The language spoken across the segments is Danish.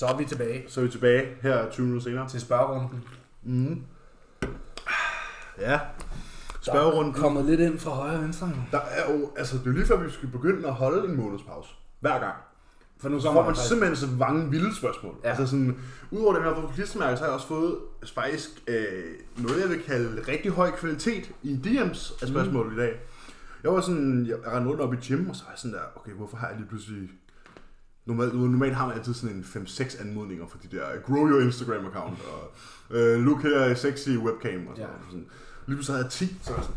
Så er vi tilbage Så er vi tilbage her 20 minutter senere. til spørgerunden. Mm. Ja. Der Spørgerunden. er kommet lidt ind fra højre og venstre. Der er jo, altså det er lige før, vi skal begynde at holde en månedspause. Hver gang. For nu Så får man der simpelthen så mange vilde spørgsmål. Ja. Altså sådan, udover det, jeg har fået klistermærke, så har jeg også fået faktisk øh, noget, jeg vil kalde rigtig høj kvalitet i DM's af spørgsmål mm. i dag. Jeg var sådan, jeg rendte rundt op i gym, og så var jeg sådan der, okay, hvorfor har jeg lige pludselig... Normalt, normalt har man altid sådan en 5-6 anmodninger for de der, grow your Instagram account, og øh, look her, sexy webcam, og sådan, Ja. sådan. Lige pludselig havde jeg 10, så var sådan,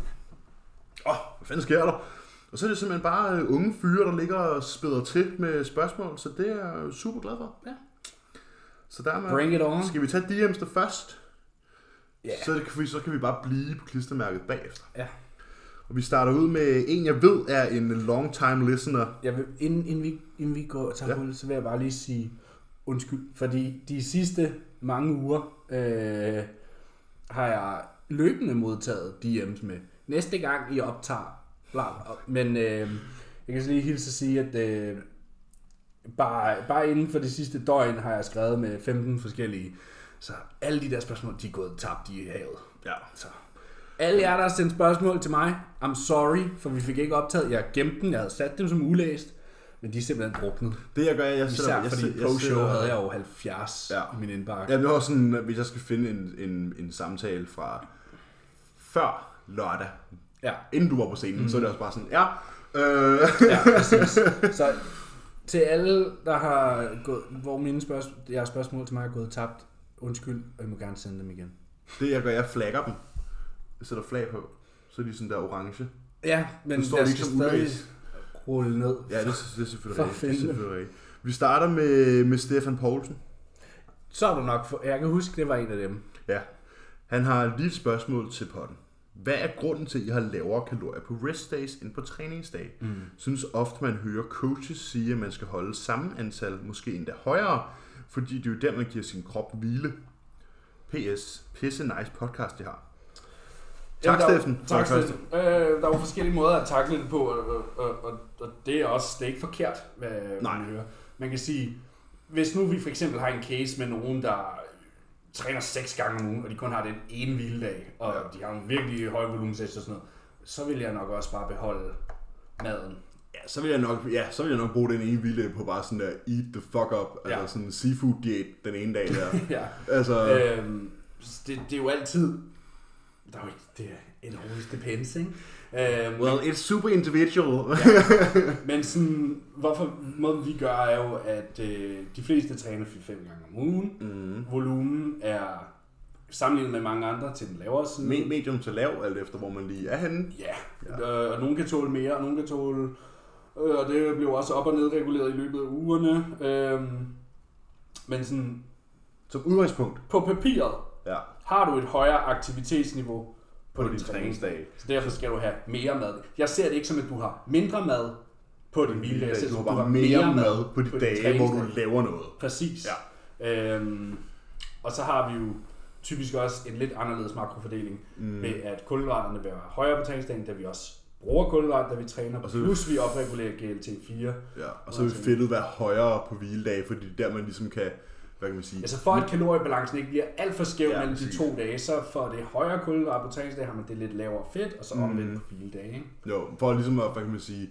åh, oh, hvad fanden sker der? Og så er det simpelthen bare øh, unge fyre, der ligger og spæder til med spørgsmål, så det er jeg super glad for. Ja. Så der med, Bring it on. skal vi tage DM's der først? Ja. Så, det kan vi, så kan vi bare blive på klistermærket bagefter. Ja. Og vi starter ud med en, jeg ved er en long time listener. Jeg vil, inden, inden, vi, inden vi går og tager Ja. hul, så vil jeg bare lige sige undskyld. Fordi de sidste mange uger øh, har jeg løbende modtaget DM's med. Næste gang I optager, bla, bla. Men øh, jeg kan så lige hilse at sige, at øh, bare, bare inden for de sidste døgn har jeg skrevet med 15 forskellige. Så alle de der spørgsmål, de er gået tabt i havet. Ja. Så alle jer, der har sendt spørgsmål til mig, I'm sorry, for vi fik ikke optaget. Jeg gemte dem, jeg havde sat dem som ulæst, men de er simpelthen druknet. Det jeg gør, jeg Især sætter, jeg, fordi jeg post-show sætter- havde jeg jo 70 Ja. i min indbakke. Ja, det var sådan, hvis jeg skal finde en, en, en samtale fra før lørdag, Ja, inden du var på scenen, mm. så er det også bare sådan, ja, øh, ja præcis. Så til alle, der har gået, hvor mine spørgsmål, jeres spørgsmål til mig er gået tabt, undskyld, og I må gerne sende dem igen. det jeg gør, jeg flagger dem. Sætter flag på, så er de sådan der orange. Ja, men Nu står jeg de skal stadig rulle ned. Ja, det, er- det er selvfølgelig rigtigt. Det er selvfølgelig rigtigt. Vi starter med, med Stefan Poulsen. Så er du nok, for, jeg kan huske, det var en af dem. Ja. Han har lige et spørgsmål til potten. Hvad er grunden til, at I har lavere kalorier på rest days end på træningsdag? Mm. Synes ofte, man hører coaches sige, at man skal holde samme antal, måske endda højere, fordi det er jo der, man giver sin krop hvile. PS. Pisse nice podcast, det har. Tak, jo- Steffen. Tak, det Steffen. Øh, der er jo forskellige måder at takle det på, og, og, og, og det er også det er ikke forkert, hvad Nej. man hører. Man kan sige, hvis nu vi for eksempel har en case med nogen, der træner seks gange om ugen, og de kun har den ene hviledag, og Ja. de har en virkelig høj volumensæt og sådan noget, så vil jeg nok også bare beholde maden. Ja, så vil jeg nok, ja, så vil jeg nok bruge den ene hvile på bare sådan der eat the fuck up, ja. Ja. altså sådan en seafood diæt den ene dag der. ja. altså, Øhm, det, det er jo altid, der er jo ikke, det it always depends, ikke? Øhm, well, it's super individual. Men sådan, hvorfor måden vi gør er jo, at øh, de fleste træner 4-5 gange om ugen. mm. Volumen er sammenlignet med mange andre til den lavere side. Me- medium til lav, alt efter hvor man lige er henne. Ja, Ja. Øh, og nogen kan tåle mere, og nogen kan tåle... Øh, og det bliver også op- og nedreguleret i løbet af ugerne. Øhm, men sådan, Som udgangspunkt. på papiret Ja. Har du et højere aktivitetsniveau på, På din din træningsdag. Så derfor skal du have mere mad. Jeg ser det ikke som, at du har mindre mad på din hviledag. Jeg ser det Du som, har bare mere mad på de din dage, hvor du laver noget. Præcis. Ja. Øhm, og så har vi jo typisk også en lidt anderledes makrofordeling mm. med, at kulhydraterne vil være højere på træningsdagen, da vi også bruger kulhydrater, da vi træner, Og så- plus vi opregulerer GLT-4. Ja. Og så vil fedtet være højere på hviledage, fordi det er der, man ligesom kan, hvad kan man sige, Altså for at kaloriebalancen ikke bliver alt for skæv Ja, mellem de to dage, så for det højere på træningsdag har man det lidt lavere fedt, og så Mm. omvendt på hviledage. Ikke? Jo, for ligesom at, hvad kan man sige,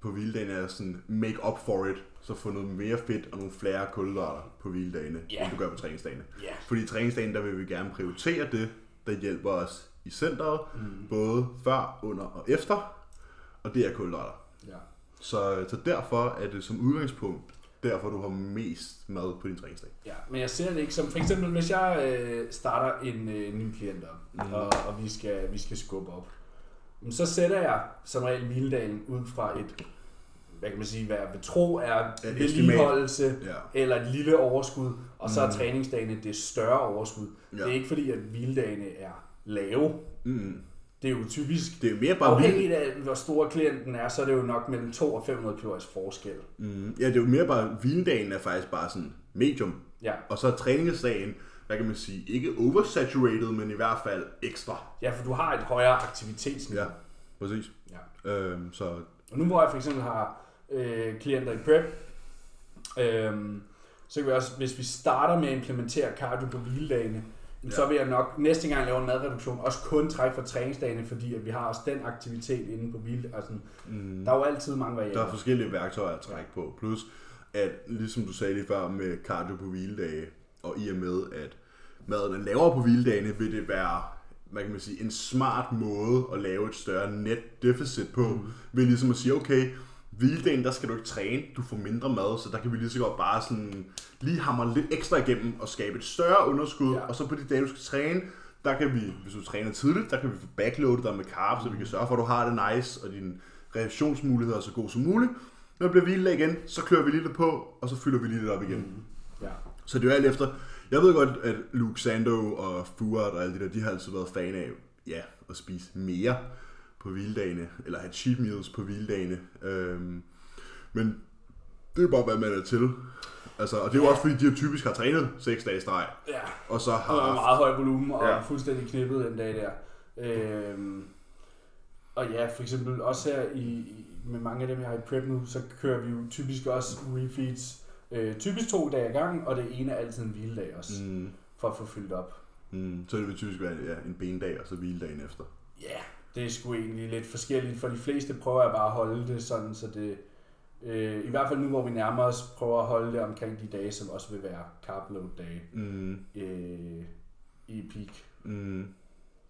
på hviledagen er sådan make up for it, så få noget mere fedt og nogle flere kulhydrater på hviledagene, Ja. end du gør på træningsdagene. Ja. Fordi i træningsdagen, der vil vi gerne prioritere det, der hjælper os i centret, mm. både før, under og efter, og det er kulhydrater. ja. Så, så derfor er det som udgangspunkt, derfor du har mest mad på din træningsdag. Ja, men jeg ser det ikke som, for eksempel hvis jeg øh, starter en øh, ny klient op, mm. og, og vi, skal, vi skal skubbe op, så sætter jeg som regel hviledagen ud fra et, hvad kan man sige, hvad jeg vil tro er Et vedligeholdelse, Ja. eller et lille overskud, og så er Mm. træningsdagene det større overskud. Ja. Det er ikke fordi, at hviledagene er lave. Mm. Det er jo typisk, Det er mere bare afhængigt af hvor stor klienten er, så er det jo nok mellem 2 og 500 kalorier forskel. Mm. Ja, det er jo mere bare, hviledagen er faktisk bare sådan medium. Ja, Og så er træningsdagen, hvad kan man sige, ikke oversaturated, men i hvert fald ekstra. ja for du har et højere aktivitetsniveau. Ja, præcis. Ja. Øhm, så Og nu hvor jeg for eksempel har øh, klienter i prep, øh, så kan vi også, hvis vi starter med at implementere cardio på hviledagene, ja. så vil jeg nok næste gang lave en madreduktion også kun trække fra træningsdagene, fordi at vi har også den aktivitet inde på hvile. Altså, mm. Der er jo altid mange varianter. Der er forskellige værktøjer at trække på. Plus, at ligesom du sagde lige før med cardio på hviledage, og i og med, at maden er lavere på hviledagene, vil det være hvad kan man sige, en smart måde at lave et større net deficit på, mm. ved ligesom at sige, okay, hviledagen, der skal du ikke træne, du får mindre mad, så der kan vi lige så godt bare sådan lige hamre lidt ekstra igennem og skabe et større underskud, ja. og så på de dage, du skal træne, der kan vi, hvis du træner tidligt, der kan vi få backloadet dig med carbs, så vi kan sørge for, at du har det nice, og dine reaktionsmuligheder er så gode som muligt. Når det bliver hviledag igen, så klør vi lige lidt på, og så fylder vi lige lidt op igen. Mm. Ja. Så det er jo alt efter, jeg ved godt, at Luke Sando og Fuart og alle de der, de har altid været fan af, ja, at spise mere på hviledagene, eller have cheat meals på hviledagene. Øhm, men det er bare, hvad man er til. Altså, og det er jo også fordi, de typisk har trænet 6 dage streg. Ja, og så har... Og meget høj volumen, og ja. fuldstændig knippet den dag der. Øhm, og ja, for eksempel også her i, i, med mange af dem, jeg har i prep nu, så kører vi jo typisk også refeeds. Øh, typisk to dage i gang, og det ene er altid en hviledag også, mm. for at få fyldt op. Mm. Så det vil typisk være ja, en bendag, og så hviledagen efter. Ja, det er sgu egentlig lidt forskelligt. For de fleste prøver jeg bare at holde det sådan, så det... Øh, I hvert fald nu, hvor vi nærmer os, prøver at holde det omkring de dage, som også vil være carb load dage mm. øh, i peak. Mm.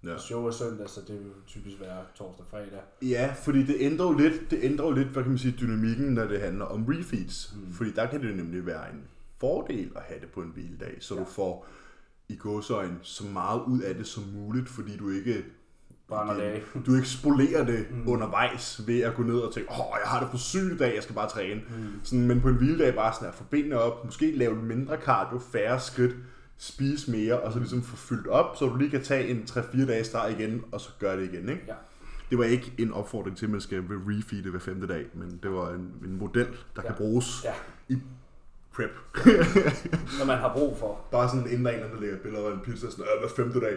Ja. Show er søndag, så det vil typisk være torsdag og fredag. Ja, fordi det ændrer jo lidt, det ændrer jo lidt, hvad kan man sige, dynamikken, når det handler om refeeds. Mm. Fordi der kan det nemlig være en fordel at have det på en hviledag, så ja. du får i gåsøjne så meget ud af det som muligt, fordi du ikke det, du ikke spolerer det mm. undervejs ved at gå ned og tænke, åh, jeg har det på syg dag, jeg skal bare træne. Mm. Sådan, men på en hviledag bare sådan at få benene op, måske lave mindre cardio, færre skridt, spise mere, og så ligesom få fyldt op, så du lige kan tage en 3-4 dage start igen, og så gøre det igen, ikke? Ja. Det var ikke en opfordring til, at man skal refeede hver femte dag, men det var en, en model, der ja. kan bruges ja. i prep. Når man har brug for. Der er sådan en inden der lægger billeder af en pizza, sådan, øh, hver femte dag.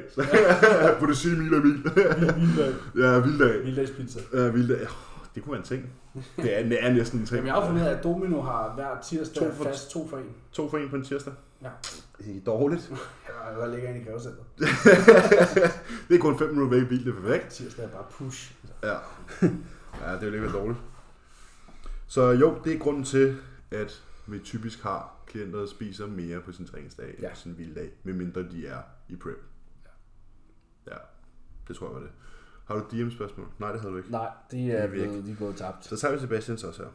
På det sige mil af mil. Vilddag. ja, vilddag. Vildagspizza. Ja, vilddag. Det kunne være en ting. Det er, det er næsten en ting. Jamen, jeg har fundet at Domino har hver tirsdag to for, fast to for en. To for en på en tirsdag? Ja. Det er dårligt. Ja, jeg ligger ind i gravecenteret. det er kun 5 minutter væk i bil, det er perfekt. Tirsdag er bare push. Ja. Ja, det er jo ikke dårligt. Så jo, det er grunden til, at vi typisk har klienter, der spiser mere på sin træningsdag ja. end sin hviledag, medmindre de er i prep. Ja. ja, det tror jeg var det. Har du DM-spørgsmål? Nej, det havde du ikke. Nej, de er, de er, blevet, de er gået tabt. Så tager vi Sebastians også her.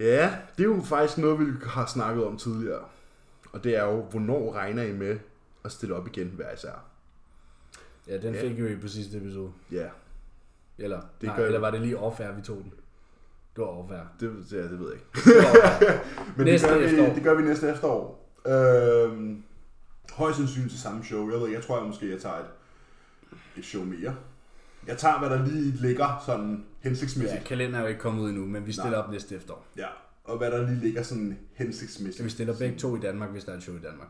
Ja, det er jo faktisk noget, vi har snakket om tidligere. Og det er jo, hvornår regner I med at stille op igen hver især? Ja, den fik ja. vi på sidste episode. Ja. Eller, det nej, gør eller var det lige off vi tog den? Det var off Det, ja, det ved jeg ikke. Men næste det, gør efterår. vi, det gør vi næste efterår. Øhm, højst sandsynligt til samme show. Jeg ved jeg tror jeg måske, jeg tager et, et show mere. Jeg tager, hvad der lige ligger sådan hensigtsmæssigt. Ja, kalenderen er jo ikke kommet ud endnu, men vi stiller Nej. op næste efterår. Ja, og hvad der lige ligger sådan hensigtsmæssigt. Så vi stiller begge to i Danmark, hvis der er et show i Danmark.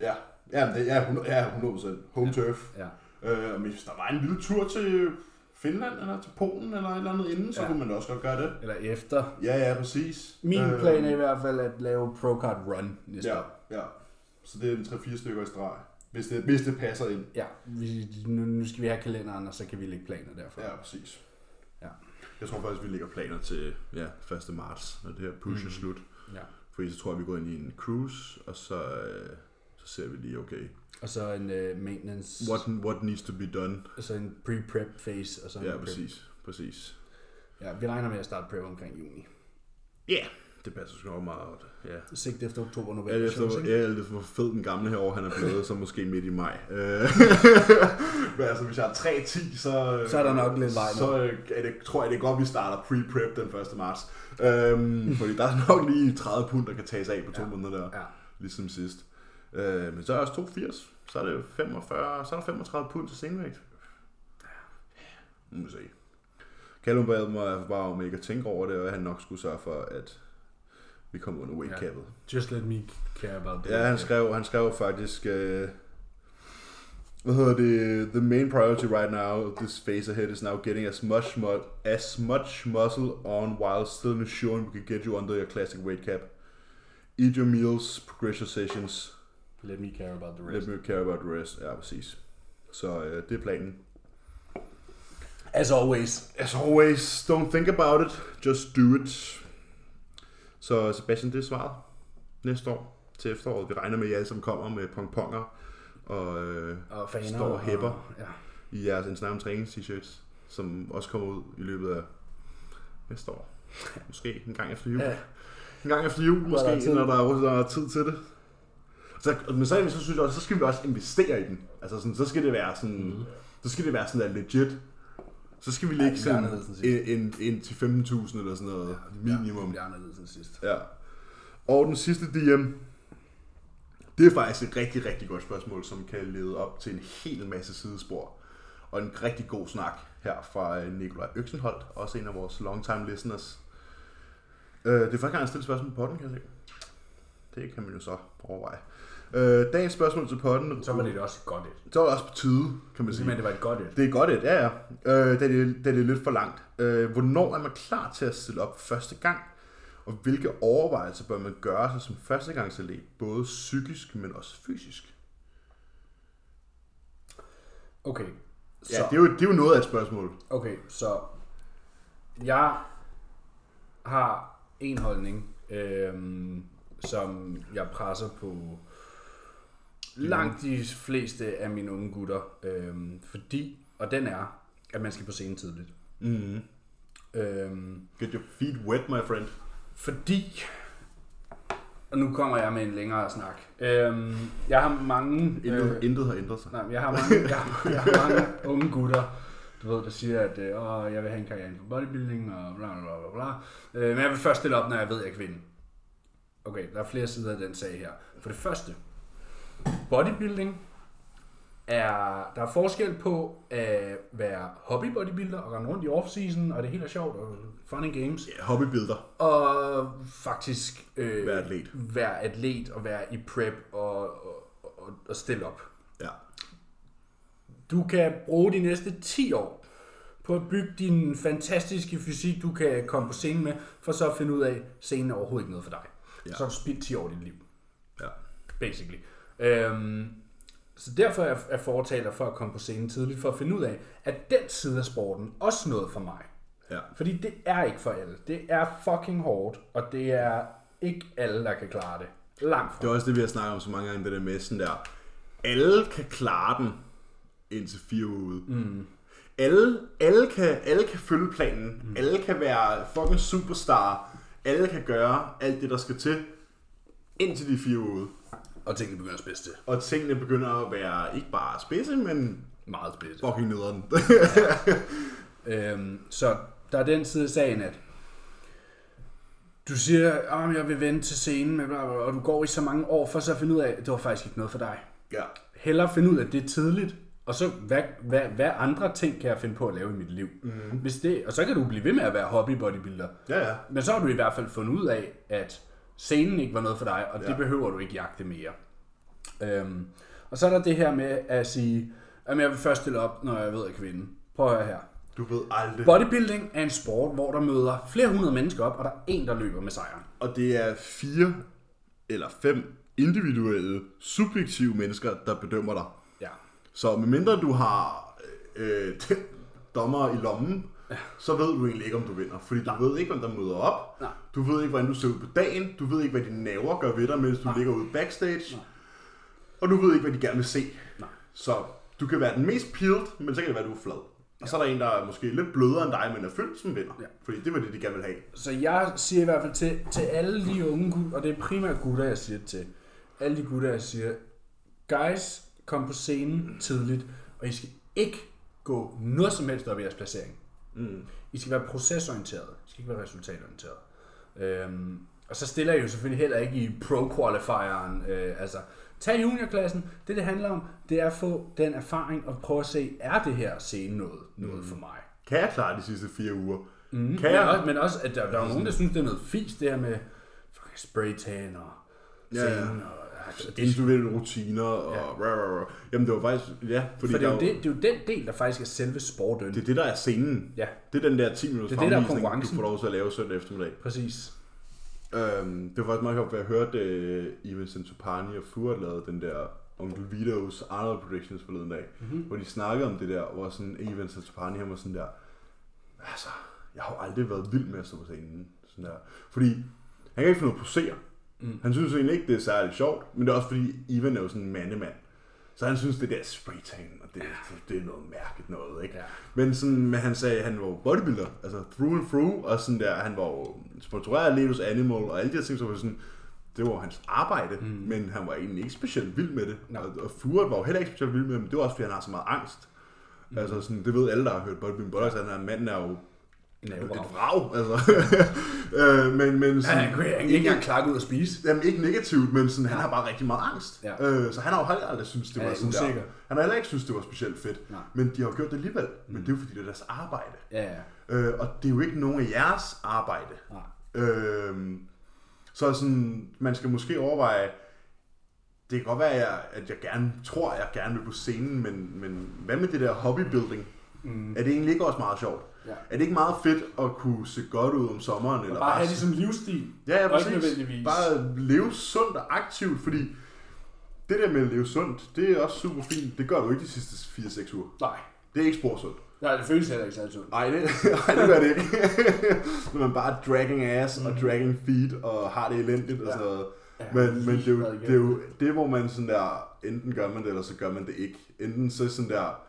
Ja, ja, det, ja, 100%, ja 100%. Home ja. turf. Ja. Øh, hvis der var en lille tur til Finland eller til Polen eller et eller andet inden, så ja. kunne man også godt gøre det. Eller efter. Ja, ja, præcis. Min øh, plan er i hvert fald at lave Procard Run næste ja, år. Ja, så det er en 3-4 stykker i streg. Hvis det, hvis det passer ind. Ja, vi, nu, nu skal vi have kalenderen, og så kan vi lægge planer derfra. Ja, præcis. Ja. Jeg tror faktisk, vi lægger planer til ja, 1. marts, når det her push mm. er slut. Ja. Fordi så tror jeg, vi går ind i en cruise, og så, øh, så ser vi lige, okay, og så en uh, maintenance. What, what needs to be done. Og så en pre-prep phase. Og så ja, en præcis. Præcis. Ja, vi regner med at starte prep omkring juni. Ja, yeah, det passer sgu nok meget. Ja. Sigt efter oktober, november. Ja, efter, ja, det er for fed den gamle her år, han er blevet, så måske midt i maj. Øh, Men altså, hvis jeg har 3-10, så... Så er der nok lidt vej Så er det, tror jeg, det er godt, vi starter pre-prep den 1. marts. Øhm, fordi der er nok lige 30 pund, der kan tages af på to ja. måneder der. Ja. Ligesom sidst. Øh, men så er også 82. Så er det 45, så er der 35 pund til senvægt. Ja, nu må vi se. Callum bad mig bare om ikke at tænke over det, og han nok skulle sørge for, at vi kom under weight capet. Yeah. Just let me care about that. Ja, han skrev, han skrev faktisk, øh, Hvad hedder det? The main priority right now, this phase ahead is now getting as much mu- as much muscle on while still ensuring we can get you under your classic weight cap. Eat your meals, progress your sessions, Let me care about the let me care about the rest. Ja, præcis. Så øh, det er planen. As always. As always, don't think about it, just do it. Så Sebastian, det er svaret næste år til efteråret. Vi regner med, at I alle sammen kommer med pongponger og øh, Og faner. Står og hæpper. Og, ja. i jeres Instagram trænings t-shirts, som også kommer ud i løbet af næste år. Måske en gang efter jul. ja. En gang efter jul, måske, der når der er, der er tid til det. Så, men så, så synes jeg også, så skal vi også investere i den. Altså sådan, så skal det være sådan, mm. så skal det være sådan der legit. Så skal vi Ja, lægge det sådan anderledes end en, en, en til 15.000 eller sådan noget Ja, minimum. det bliver anderledes end sidst. Ja. Og den sidste DM, det er faktisk et rigtig, rigtig godt spørgsmål, som kan lede op til en hel masse sidespor. Og en rigtig god snak her fra øh, Nikolaj Øksenholt, også en af vores longtime listeners. Øh, Det er første gang, jeg stiller spørgsmål på podden, kan jeg se. Det kan man jo så overveje. Øh, Dagens spørgsmål til podden, Så var det også godt et. så var det også på tide, kan man sige. Simpelthen, det var et godt et. Det er godt et, ja ja. Øh, da, det, da det er lidt for langt. Øh, hvornår er man klar til at stille op første gang? Og hvilke overvejelser bør man gøre sig som førstegangsatlet, både psykisk, men også fysisk? Okay. Så, Ja, det er, jo, det er jo noget af et spørgsmål. okay, så jeg har en holdning, øhm, som jeg presser på langt de fleste af mine unge gutter, øhm, fordi, og den er, at man skal på scenen tidligt. Mm. Øhm, Get your feet wet, my friend. Fordi, og nu kommer jeg med en længere snak. Øhm, jeg har mange... Intet, øh, intet har ændret sig. nej, men jeg har mange, jeg, har, jeg har mange unge gutter, du ved, der siger, at øh, åh, jeg vil have en karriere inden for bodybuilding, og bla bla bla bla. bla. Øh, men jeg vil først stille op, når jeg ved, at jeg kan vinde. Okay, der er flere sider af den sag her. For det første, bodybuilding er, der er forskel på at være hobby bodybuilder og rende rundt i off-season, og det hele er sjovt, og fun and games, Ja, hobbybilder. og faktisk øh, Være atlet. være atlet og være i prep og, og, og, og stille op. Ja. Du kan bruge de næste 10 år på at bygge din fantastiske fysik, du kan komme på scenen med, for så at finde ud af, at scenen er overhovedet ikke noget for dig. Ja. Så har du spildt 10 år i dit liv, Ja. basically. Øhm, så derfor er jeg fortaler for at komme på scenen tidligt, for at finde ud af, at den side af sporten også noget for mig. Ja. Fordi det er ikke for alle. Det er fucking hårdt, og det er ikke alle, der kan klare det. Langt fra. Det er også det, vi har snakket om så mange gange, det der med sådan der. Alle kan klare den indtil fire uger ude. Mm. Alle, alle, kan, alle kan følge planen. Mm. Alle kan være fucking superstar. Alle kan gøre alt det, der skal til, indtil de fire uger ude. Og tingene begynder at spidse til. Og tingene begynder at være ikke bare spidse, men Meget spidse. fucking nederen. Øhm, så der er den side af sagen, at du siger, at jeg vil vente til scenen, med og du går i så mange år for så at finde ud af, at det var faktisk ikke noget for dig. ja. Hellere finde ud af, det tidligt, og så hvad, hvad, hvad andre ting kan jeg finde på at lave i mit liv. Mm. Hvis det, og så kan du blive ved med at være hobby bodybuilder. Ja, ja. Men så har du i hvert fald fundet ud af, at scenen ikke var noget for dig, og ja. Det behøver du ikke jagte mere. Øhm, og så er der det her med at sige, at jeg vil først stille op, når jeg ved at kvinde. Prøv at høre her. Du ved aldrig. Bodybuilding er en sport, hvor der møder flere hundrede mennesker op, og der er en, der løber med sejren. Og det er fire eller fem individuelle, subjektive mennesker, der bedømmer dig. Ja. Så medmindre du har øh, dommer i lommen, så ved du egentlig ikke, om du vinder. Fordi du ved ikke, hvem der møder op. Nej. Du ved ikke, hvordan du ser ud på dagen. Du ved ikke, hvad dine naver gør ved dig, mens du ligger ude backstage. Og du ved ikke, hvad de gerne vil se. Nej. Så du kan være den mest peeled, men så kan det være, at du er flad. Og så er der en, der er måske lidt blødere end dig, men er fyldt, som vinder. Ja. Fordi det var det, de gerne vil have. Så jeg siger i hvert fald til, til alle de unge gutter, og det er primært gutter, jeg siger til. Alle de gutter, jeg siger, guys, kom på scenen tidligt, og I skal ikke gå noget som helst op i jeres placering. Mm. I skal være procesorienteret. I skal ikke være resultatorienteret. Øhm, og så stiller jeg jo selvfølgelig heller ikke i pro-qualifieren. Øh, altså, tag juniorklassen. Det, det handler om, det er at få den erfaring og prøve at se, er det her scene noget, noget for mig? Kan jeg klare de sidste fire uger? Mm, Kan men, jeg? også, men også, at der, der er nogen, der synes, det er noget fisk, det her med spraytan og Ja, ja. scenen. Og, ja. Altså, det, individuelle rutiner og Ja. rah, rah, rah. Jamen det var faktisk, ja, fordi for det er, jo det, det er jo den del, der faktisk er selve sporten. det er det, der er scenen. Ja, Det er den der 10 minutters Det er det, der er du får lov til at lave søndag eftermiddag. præcis. Øhm, det var faktisk meget sjovt, for jeg hørte uh, Ivan Santopani og Furet lavede den der Onkel Vitos Arnold Predictions forleden dag, Mm-hmm. hvor de snakkede om det der, hvor sådan Ivan Santopani han var sådan der, altså, jeg har jo aldrig været vild med at stå på scenen. Sådan der. Fordi han kan ikke finde noget at posere. Mm. Han synes egentlig ikke, det er særlig sjovt, men det er også fordi, Ivan er jo sådan en mandemand. Så han synes, det der spraytan, og det, det, det er noget mærkeligt noget, ikke? Ja. Men, sådan, men han sagde, at han var bodybuilder, altså through and through, og sådan der, han var jo sponsoreret af Animal, og alle de her ting, så var sådan, det var hans arbejde, mm. men han var egentlig ikke specielt vild med det. Nej. Og, og Furet var jo heller ikke specielt vild med det, men det var også, fordi han har så meget angst. Mm. Altså sådan, det ved alle, der har hørt bodybuilding at han er, manden er jo Et wow. vrag, altså. øh, men, men sådan, Han han kan ikke engang klare ud at spise. Jamen ikke negativt, men sådan, han har bare rigtig meget angst. Ja. Øh, så han har jo heller aldrig synes det var er sådan usikker. der. Han har heller ikke synes det var specielt fedt. Nej. Men de har jo gjort det alligevel. Men det er jo fordi, det er deres arbejde. Ja, ja. Øh, og det er jo ikke nogen af jeres arbejde. Nej. Øh, så sådan, man skal måske overveje, det kan godt være, at jeg, at jeg gerne tror, at jeg gerne vil på scenen, men, men hvad med det der hobbybuilding? Mm. Er det egentlig ikke også meget sjovt? Ja. Er det ikke meget fedt at kunne se godt ud om sommeren? Eller Bare have det som livsstil. Ja, ja, Og ikke præcis. Bare leve sundt og aktivt, fordi det der med at leve sundt, det er også super fint. Det gør du ikke de sidste 4-6 uger. Nej. Det er ikke spor sundt. Nej, det føles heller ikke særlig sundt. Nej, det, nej, det gør det ikke. Når man bare dragging ass og dragging feet og har det elendigt og Ja. sådan noget. Ja, Men, men det, er jo, det er jo det, hvor man sådan der, enten gør man det, eller så gør man det ikke. Enten så sådan der,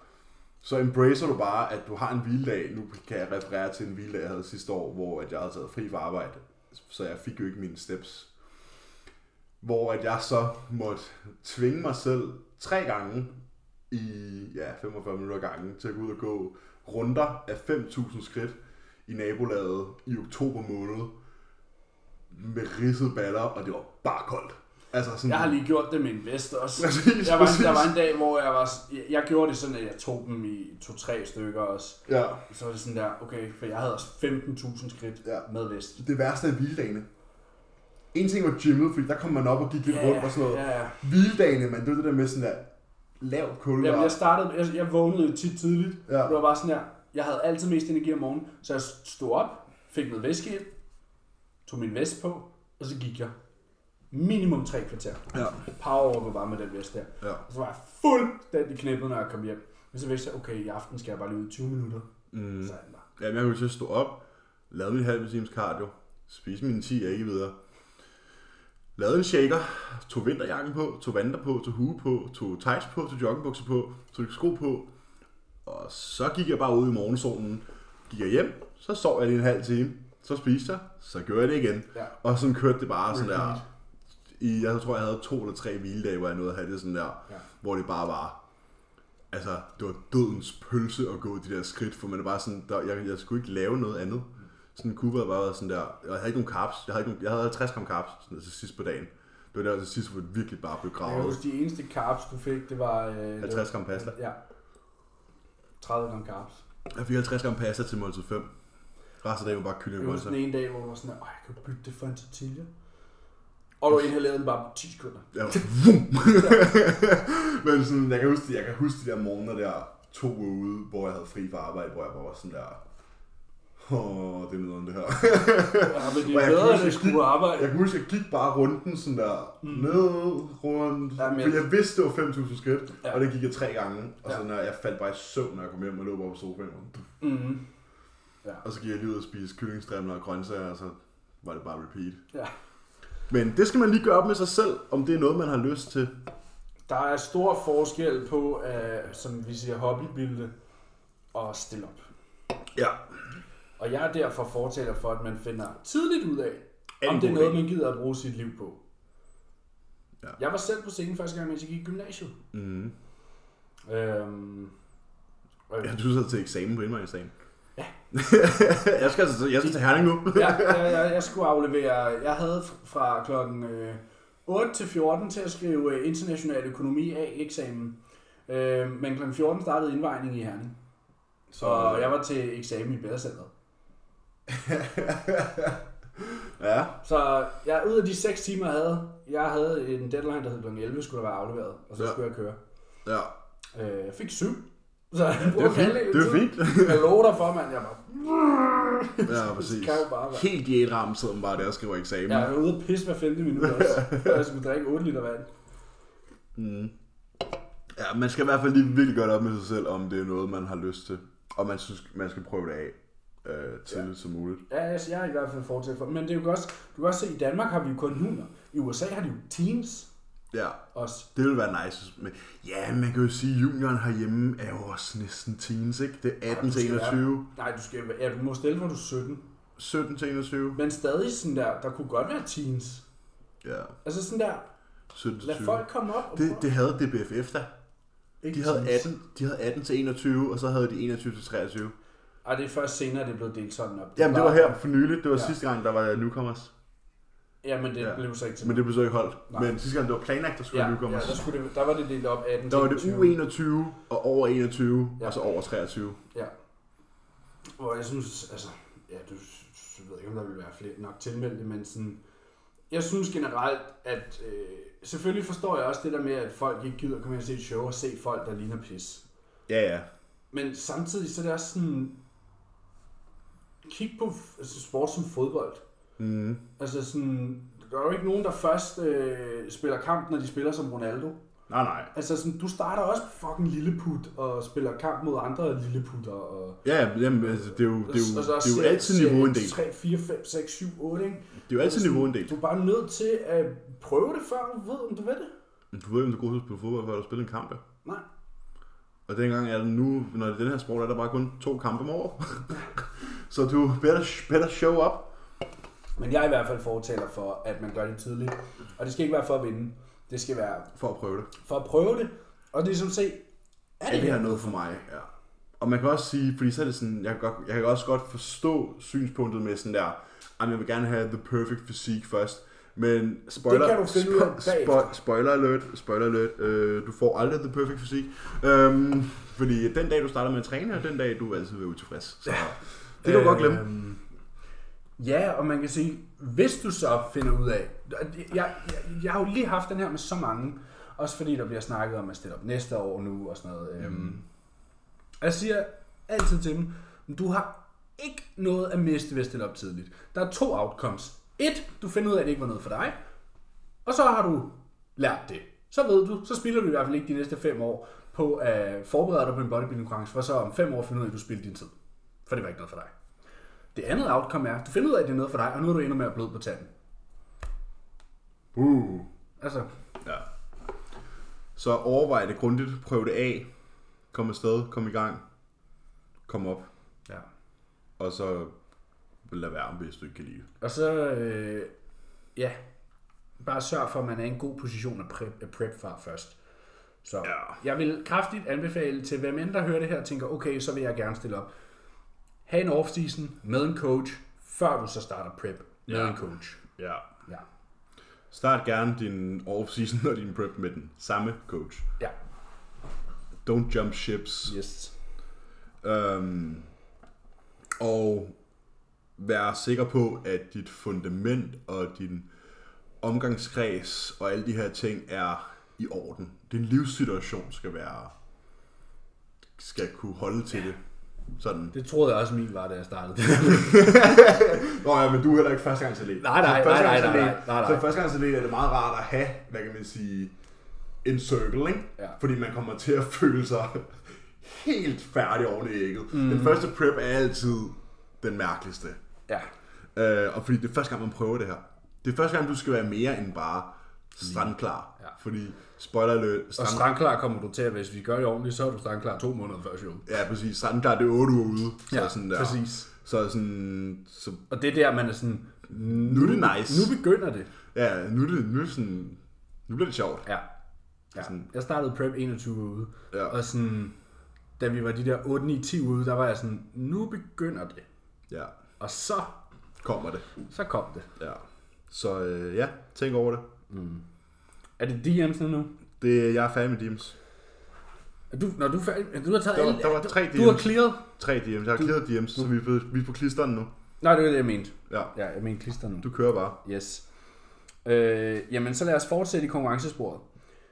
så embracer du bare, at du har en hviledag. Nu kan jeg referere til en hviledag, jeg havde sidste år, hvor at jeg havde taget fri fra arbejde. Så jeg fik jo ikke mine steps. Hvor at jeg så måtte tvinge mig selv tre gange i ja, 45 minutter gange til at gå ud og gå runder af 5.000 skridt i nabolaget i oktober måned med ridsede baller, og det var bare koldt. Altså sådan, Jeg har lige gjort det med en vest også. Præcis, Jeg var, præcis. der var en dag, hvor jeg var... Jeg, jeg gjorde det sådan, at jeg tog dem i to-tre stykker også. Ja. Så var det sådan der, okay, for jeg havde også 15.000 skridt Ja. med vest. Det værste er hviledagene. En ting var gymmet, fordi der kom man op og gik lidt rundt og sådan noget. Ja, ja. Hviledagene, man, det var det der med sådan der lavt kulde. Jamen, jeg startede, jeg, jeg vågnede tit tidligt. Ja. Det var bare sådan her, jeg havde altid mest energi om morgenen, så jeg stod op, fik noget væske ind, tog min vest på, og så gik jeg minimum tre kvarter. Ja. Power over bare med den vest der. Ja. Og så var jeg fuldstændig knippet, når jeg kom hjem. Men så vidste jeg, okay, i aften skal jeg bare lige ud i 20 minutter. Mm. Så er den der. Jamen, jeg kunne at stå op, lavede min halv times cardio, spise mine 10 æg videre, lavede en shaker, tog vinterjakken på, tog vanter på, tog hue på, tog tights på, tog joggingbukser på, tog sko på, og så gik jeg bare ud i morgensolen, gik jeg hjem, så sov jeg lige en halv time, så spiste jeg, så gjorde jeg det igen, Ja. og sådan kørte det bare sådan der. I, jeg tror jeg havde to eller tre hviledage, hvor jeg nåede at have det sådan der, Ja. hvor det bare var, altså, det var dødens pølse at gå de der skridt, for man er bare sådan, der, jeg, jeg skulle ikke lave noget andet. Sådan Cooper havde bare sådan der, jeg havde ikke nogen carbs, jeg havde, ikke nogen, jeg havde 50 gram carbs sådan, til sidst på dagen. Det var der til sidst, hvor det virkelig bare blev Jeg gravet. huske, de eneste carbs, du fik, det var... Øh, 50 gram pasta. Ja. 30 gram carbs. Jeg fik 50 gram pasta til måltid 5. Resten af dagen var bare kylling Jeg og husker grøntsager. den ene dag, hvor du var sådan, at jeg kan bytte det for en tortilla. Og du inhalerede den bare på 10 sekunder. Jeg vum! Men sådan, jeg kan huske, jeg kan huske de der morgener der, to uger ude, hvor jeg havde fri fra arbejde, hvor jeg bare var sådan der, åh, det er noget det her. Ja, men det er jeg bedre, at det skulle arbejde. Jeg kan huske, jeg gik bare runden sådan der, mm. ned, rundt, Ja, men- fordi jeg vidste, det var 5.000 skridt, Ja. ja. og det gik jeg tre gange, og så Ja. når jeg faldt bare i søvn, når jeg kom hjem og lå bare på sofaen, og, Mm-hmm. og så gik jeg lige ud og spise kyllingstrimler og grøntsager, og så var det bare repeat. Ja. Men det skal man lige gøre op med sig selv, om det er noget, man har lyst til. Der er stor forskel på, uh, som vi siger, hobbybilde og stille op. Ja. Og jeg er derfor fortaler for, at man finder tidligt ud af, Er om det er noget, man gider at bruge sit liv på. Ja. Jeg var selv på scenen første gang, mens jeg gik i gymnasiet. Mm. Øhm, og Ja, du sidder til eksamen på indvandringsdagen. Ja. jeg, skal, altså- jeg skal til Herning nu. ja, jeg, jeg, jeg skulle aflevere, jeg havde fra klokken øh, 8 til 14 til at skrive øh, international økonomi A-eksamen. Øh, men klokken 14 startede indvejning i Herning. Så jeg var til eksamen i Bædercenteret. Ja. Så jeg ud af de 6 timer, jeg havde, jeg havde en deadline, der hed kl. 11, skulle der være afleveret, og så Ja. skulle jeg køre. Ja. Øh, fik 7. Så jeg Det er fint. Det er fint. Jeg lover dig for, mand. Jeg var... Ja, præcis. Kan jo bare være. Helt diætramt sidder man bare der og skriver eksamen. Jeg er ude at pisse hver femte minut også. Jeg skulle drikke 8 liter vand. Mm. Ja, man skal i hvert fald lige virkelig gøre det op med sig selv, om det er noget, man har lyst til. Og man synes, man skal prøve det af øh, tidligt ja. som muligt. Ja, altså, jeg er i hvert fald fortsat for. Men det er jo også, du kan også se, at i Danmark har vi jo kun hunder. I USA har de jo teens Ja, også. det vil være nice. Men, ja, man kan jo sige, at junioren herhjemme er jo også næsten teens, ikke? Det er 18 du til skal 21. Nej, du skal ja, du må stille, hvor du er 17. 17 til 21. Men stadig sådan der, der kunne godt være teens. Ja, Altså sådan der, 17 til lad 20. folk komme op og Det, prøve- det havde DBFF da. Ikke De havde, teens. 18, de havde 18 til 21, og så havde de 21 til 23. Ej, det er først senere, det blev delt sådan op. Jamen, det var her for nylig. Det var ja. sidste gang, der var newcomers. Ja, men det Ja. blev så ikke til Men det blev så ikke holdt. Nej. Men sidste gang, det var planlagt, der skulle ja, ja, ja, newcomers. der, skulle det, der var det delt op 18 Der var det til 20. U21 og over 21, Ja. og så over 23. Ja. Hvor jeg synes, altså, ja, du, jeg ved ikke, om der vil være flere nok tilmeldte, men sådan, jeg synes generelt, at øh, selvfølgelig forstår jeg også det der med, at folk ikke gider komme ind og se et show og se folk, der ligner pis. Ja, ja. Men samtidig så er det også sådan, kig på altså sport som fodbold. Mm. Altså sådan, der er jo ikke nogen, der først øh, spiller kamp, når de spiller som Ronaldo. Nej, nej. Altså sådan, du starter også på fucking lilleput og spiller kamp mod andre lilleputter. Og, Ja, jamen, altså, det er jo, det er jo, Og så det er jo altid serie niveauinddelt. 3, 4, 5, 6, 7, 8, ikke? Det er jo altid Altså, niveauinddelt. Du er bare nødt til at prøve det, før du ved, om du ved det. Du ved ikke, om du er god til at spille fodbold, før du spiller en kamp. ja. Nej. Og dengang er det nu, når det er den her sport, er der bare kun to kampe om året. så du better, better show up. Men jeg er i hvert fald fortaler for, at man gør det tidligt. Og det skal ikke være for at vinde. Det skal være For at prøve det. for at prøve det. Og det er som se, er det det her noget for mig? Ja. Og man kan også sige, fordi så er det sådan, jeg kan, godt, jeg kan også godt forstå synspunktet med sådan der, at jeg vil gerne have the perfect physique først. Men spoiler, Det kan du finde ud af spo- spo- spoiler alert, spoiler alert, øh, du får aldrig the perfect physique. Øhm, fordi den dag du starter med at træne, er den dag du altid vil være utilfreds. Så det kan du godt glemme. Ja, og man kan sige, hvis du så finder ud af... Jeg, jeg, jeg har jo lige haft den her med så mange, også fordi der bliver snakket om at stille op næste år nu og sådan noget. Øhm, Mm. jeg siger altid til dem, du har ikke noget at miste ved at stille op tidligt. Der er to outcomes. Et, du finder ud af, at det ikke var noget for dig. Og så har du lært det. Så ved du, så spilder du i hvert fald ikke de næste fem år på at forberede dig på en bodybuilding konkurrence, for så om fem år finde ud af, at du spilder din tid. For det var ikke noget for dig. Det andet outcome er, du finder ud af, at det er noget for dig, og nu er du endnu mere blød på tanden. Uh. Altså, Ja. Så overvej det grundigt, prøv det af, kom afsted, kom i gang, kom op, ja. og så lad være, hvis du ikke kan lide det. Og så, øh, ja, bare sørg for, at man er i en god position at prep, at prep fra først. Så Ja. jeg vil kraftigt anbefale til hvem end der hører det her, tænker, okay, så vil jeg gerne stille op. Ha' en off-season med en coach, før du så starter prep med Ja. en coach. Ja. Ja. Start gerne din off-season og din prep med den samme coach. Ja. Don't jump ships. Yes. Øhm, og vær sikker på, at dit fundament og din omgangskreds og alle de her ting er i orden. Din livssituation skal være skal kunne holde til det. Sådan. Det troede jeg også min var, da jeg startede. Nå ja, men du er heller ikke førstegangsatlet. Nej, nej, nej, nej, førstegangsatlet- nej, nej, nej. Så førstegangsatlet er det meget rart at have, hvad kan man sige, en circle, ikke? Ja. Fordi man kommer til at føle sig helt færdig oven i ægget. Mm. Den første prep er altid den mærkeligste. ja. Øh, og fordi det er første gang, man prøver det her. Det er første gang, du skal være mere end bare strandklar. Ja. Fordi, spoiler alert, Og strand, strandklar kommer du til, hvis vi gør det ordentligt, så er du strandklar to måneder før show. ja, præcis, strandklar, det er 8 uger ude. Så sådan der. præcis. Så sådan, så Og det er der, man er sådan, nu er det nice. nu begynder det. Ja, nu er det, nu er det sådan, nu bliver det sjovt. Ja. ja. Sådan. Jeg startede prep 21 uger ude, Ja. og sådan, da vi var de der 8, 9, 10 ude, der var jeg sådan, nu begynder det. Ja, Og så, kommer det. så kom det. Ja. Så øh, ja, tænk over det. Er det DM's nu? det. Jeg er færdig med DM's. Er du, når du er færdig, du har taget Der var- alle- der var du, tre Du har DM's. clearet? Tre DM's. Jeg har clearet DM's, så vi er på, vi er på klisteren nu. Nej, det var det, jeg mente. Ja, Ja, jeg mente klister nu. du kører bare. Yes. Øh, jamen, så lad os fortsætte i konkurrencesporet.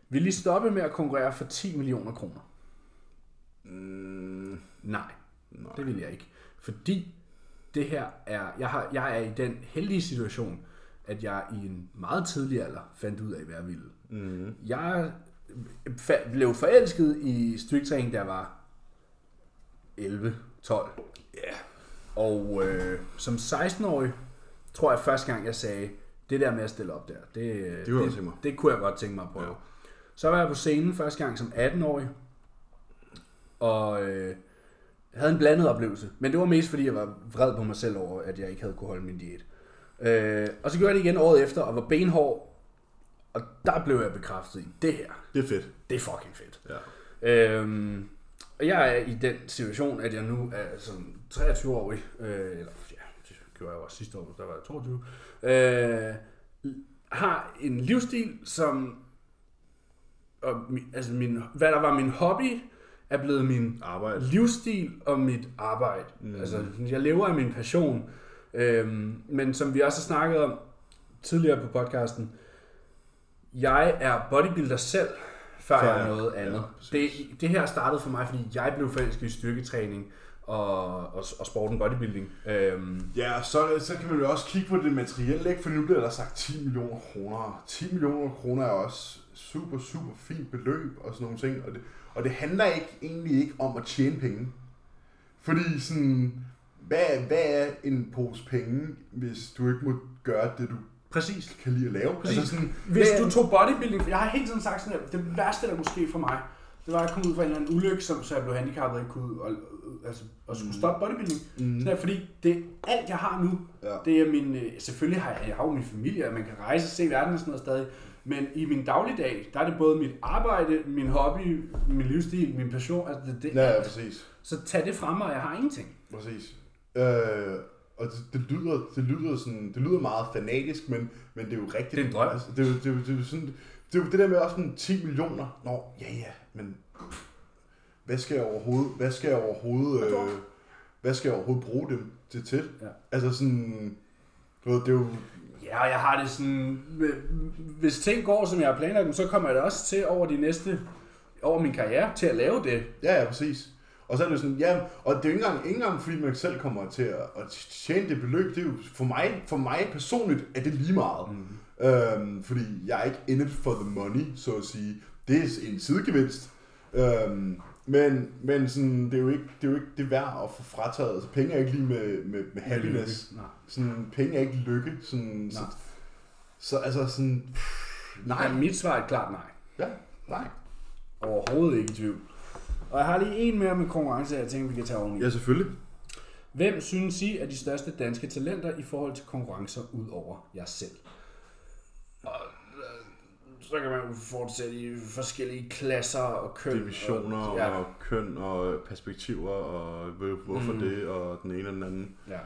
Vil I stoppe med at konkurrere for 10 millioner kroner? Mm, Nej, nej. det vil jeg ikke. Fordi det her er, jeg, har, jeg er i den heldige situation, at jeg i en meget tidlig alder fandt ud af, hvad jeg ville. Mm. Jeg fa- blev forelsket i styrketræning, da jeg var 11, 12. Ja. Og øh, som 16-årig, tror jeg første gang, jeg sagde, det der med at stille op der, det, Det kunne jeg godt det, tænke mig. det kunne jeg godt tænke mig at prøve. Ja. Så var jeg på scenen første gang som 18-årig, og øh, havde en blandet oplevelse. Men det var mest fordi, jeg var vred på mig selv over, at jeg ikke havde kunne holde min diæt. Øh, og så gjorde jeg det igen året efter, og var benhård, og der blev jeg bekræftet i, det her, Det er fedt. det er fucking fedt. Ja. Øhm, og jeg er i den situation, at jeg nu er sådan 23-årig, øh, eller ja, det gjorde jeg også sidste år, der var jeg 22, øh, har en livsstil, som, og, altså min, hvad der var min hobby, er blevet min Arbejde. livsstil og mit arbejde. Mm. Altså, jeg lever af min passion. Øhm, men som vi også har snakket om tidligere på podcasten, jeg er bodybuilder selv, før Før jeg er noget ja, andet. præcis. det, det her startede for mig, fordi jeg blev forelsket i styrketræning og, og, og sporten bodybuilding. Øhm, Ja, så, så kan man jo også kigge på det materielle, ikke? For nu bliver der sagt 10 millioner kroner. 10 millioner kroner er også super, super fint beløb og sådan nogle ting. Og det, og det handler ikke egentlig ikke om at tjene penge. Fordi sådan, hvad, hvad er en pose penge, hvis du ikke må gøre det, du præcis. kan lide at lave? Præcis. Altså sådan, Hvis du tog bodybuilding, for jeg har hele tiden sagt sådan her, det værste der måske for mig, det var at komme ud fra en eller anden ulykke, som, så jeg blev handicappet og ikke kunne og, altså, og skulle Mm. stoppe bodybuilding. Mm. Sådan her, fordi det alt jeg har nu, Ja. det er min, øh, selvfølgelig har jeg, jeg har jo min familie, og man kan rejse og se verden og sådan noget stadig, men i min dagligdag, der er det både mit arbejde, min hobby, min livsstil, min passion, altså det, det, Ja, ja, præcis. så tag det fra mig, og jeg har ingenting. Præcis. Øh, og det, det, lyder, det, lyder sådan, det lyder meget fanatisk, men, men det er jo rigtigt. Det er en drøm. Altså, det, er jo, det, er jo, det, er jo sådan, det er jo det der med også sådan 10 millioner. Nå, ja ja, men hvad skal jeg overhovedet, hvad skal jeg overhovedet, øh, hvad skal jeg overhovedet bruge dem til? til? Ja. Altså sådan, du ved, det er jo, Ja, og jeg har det sådan, hvis ting går, som jeg har planlagt dem, så kommer jeg da også til over de næste, over min karriere, til at lave det. ja ja, præcis. Og så er det jo sådan, ja, og det er jo ikke engang, ikke engang fordi man selv kommer til at, at tjene det beløb, det er jo for mig, for mig personligt, er det lige meget. Mm. Øhm, fordi jeg er ikke in it for the money, så at sige. Det er en sidegevinst. Øhm, men, men sådan, det, er jo ikke, det er jo ikke det værd at få frataget. Altså, penge er ikke lige med, med, med happiness. Nej. Sådan, penge er ikke lykke. Sådan, så, så, altså sådan... Pff, nej. Ja, mit svar er et klart nej. Ja, nej. Overhovedet ikke i tvivl. Og jeg har lige en mere med konkurrence, jeg tænker, vi kan tage oveni. Ja, selvfølgelig. Hvem synes I er de største danske talenter i forhold til konkurrencer ud over jer selv? Og, øh, så kan man jo fortsætte i forskellige klasser og køn. Divisioner og, ja. og køn og perspektiver og hvor- hvorfor Mm. mm. det og den ene og den anden. ja.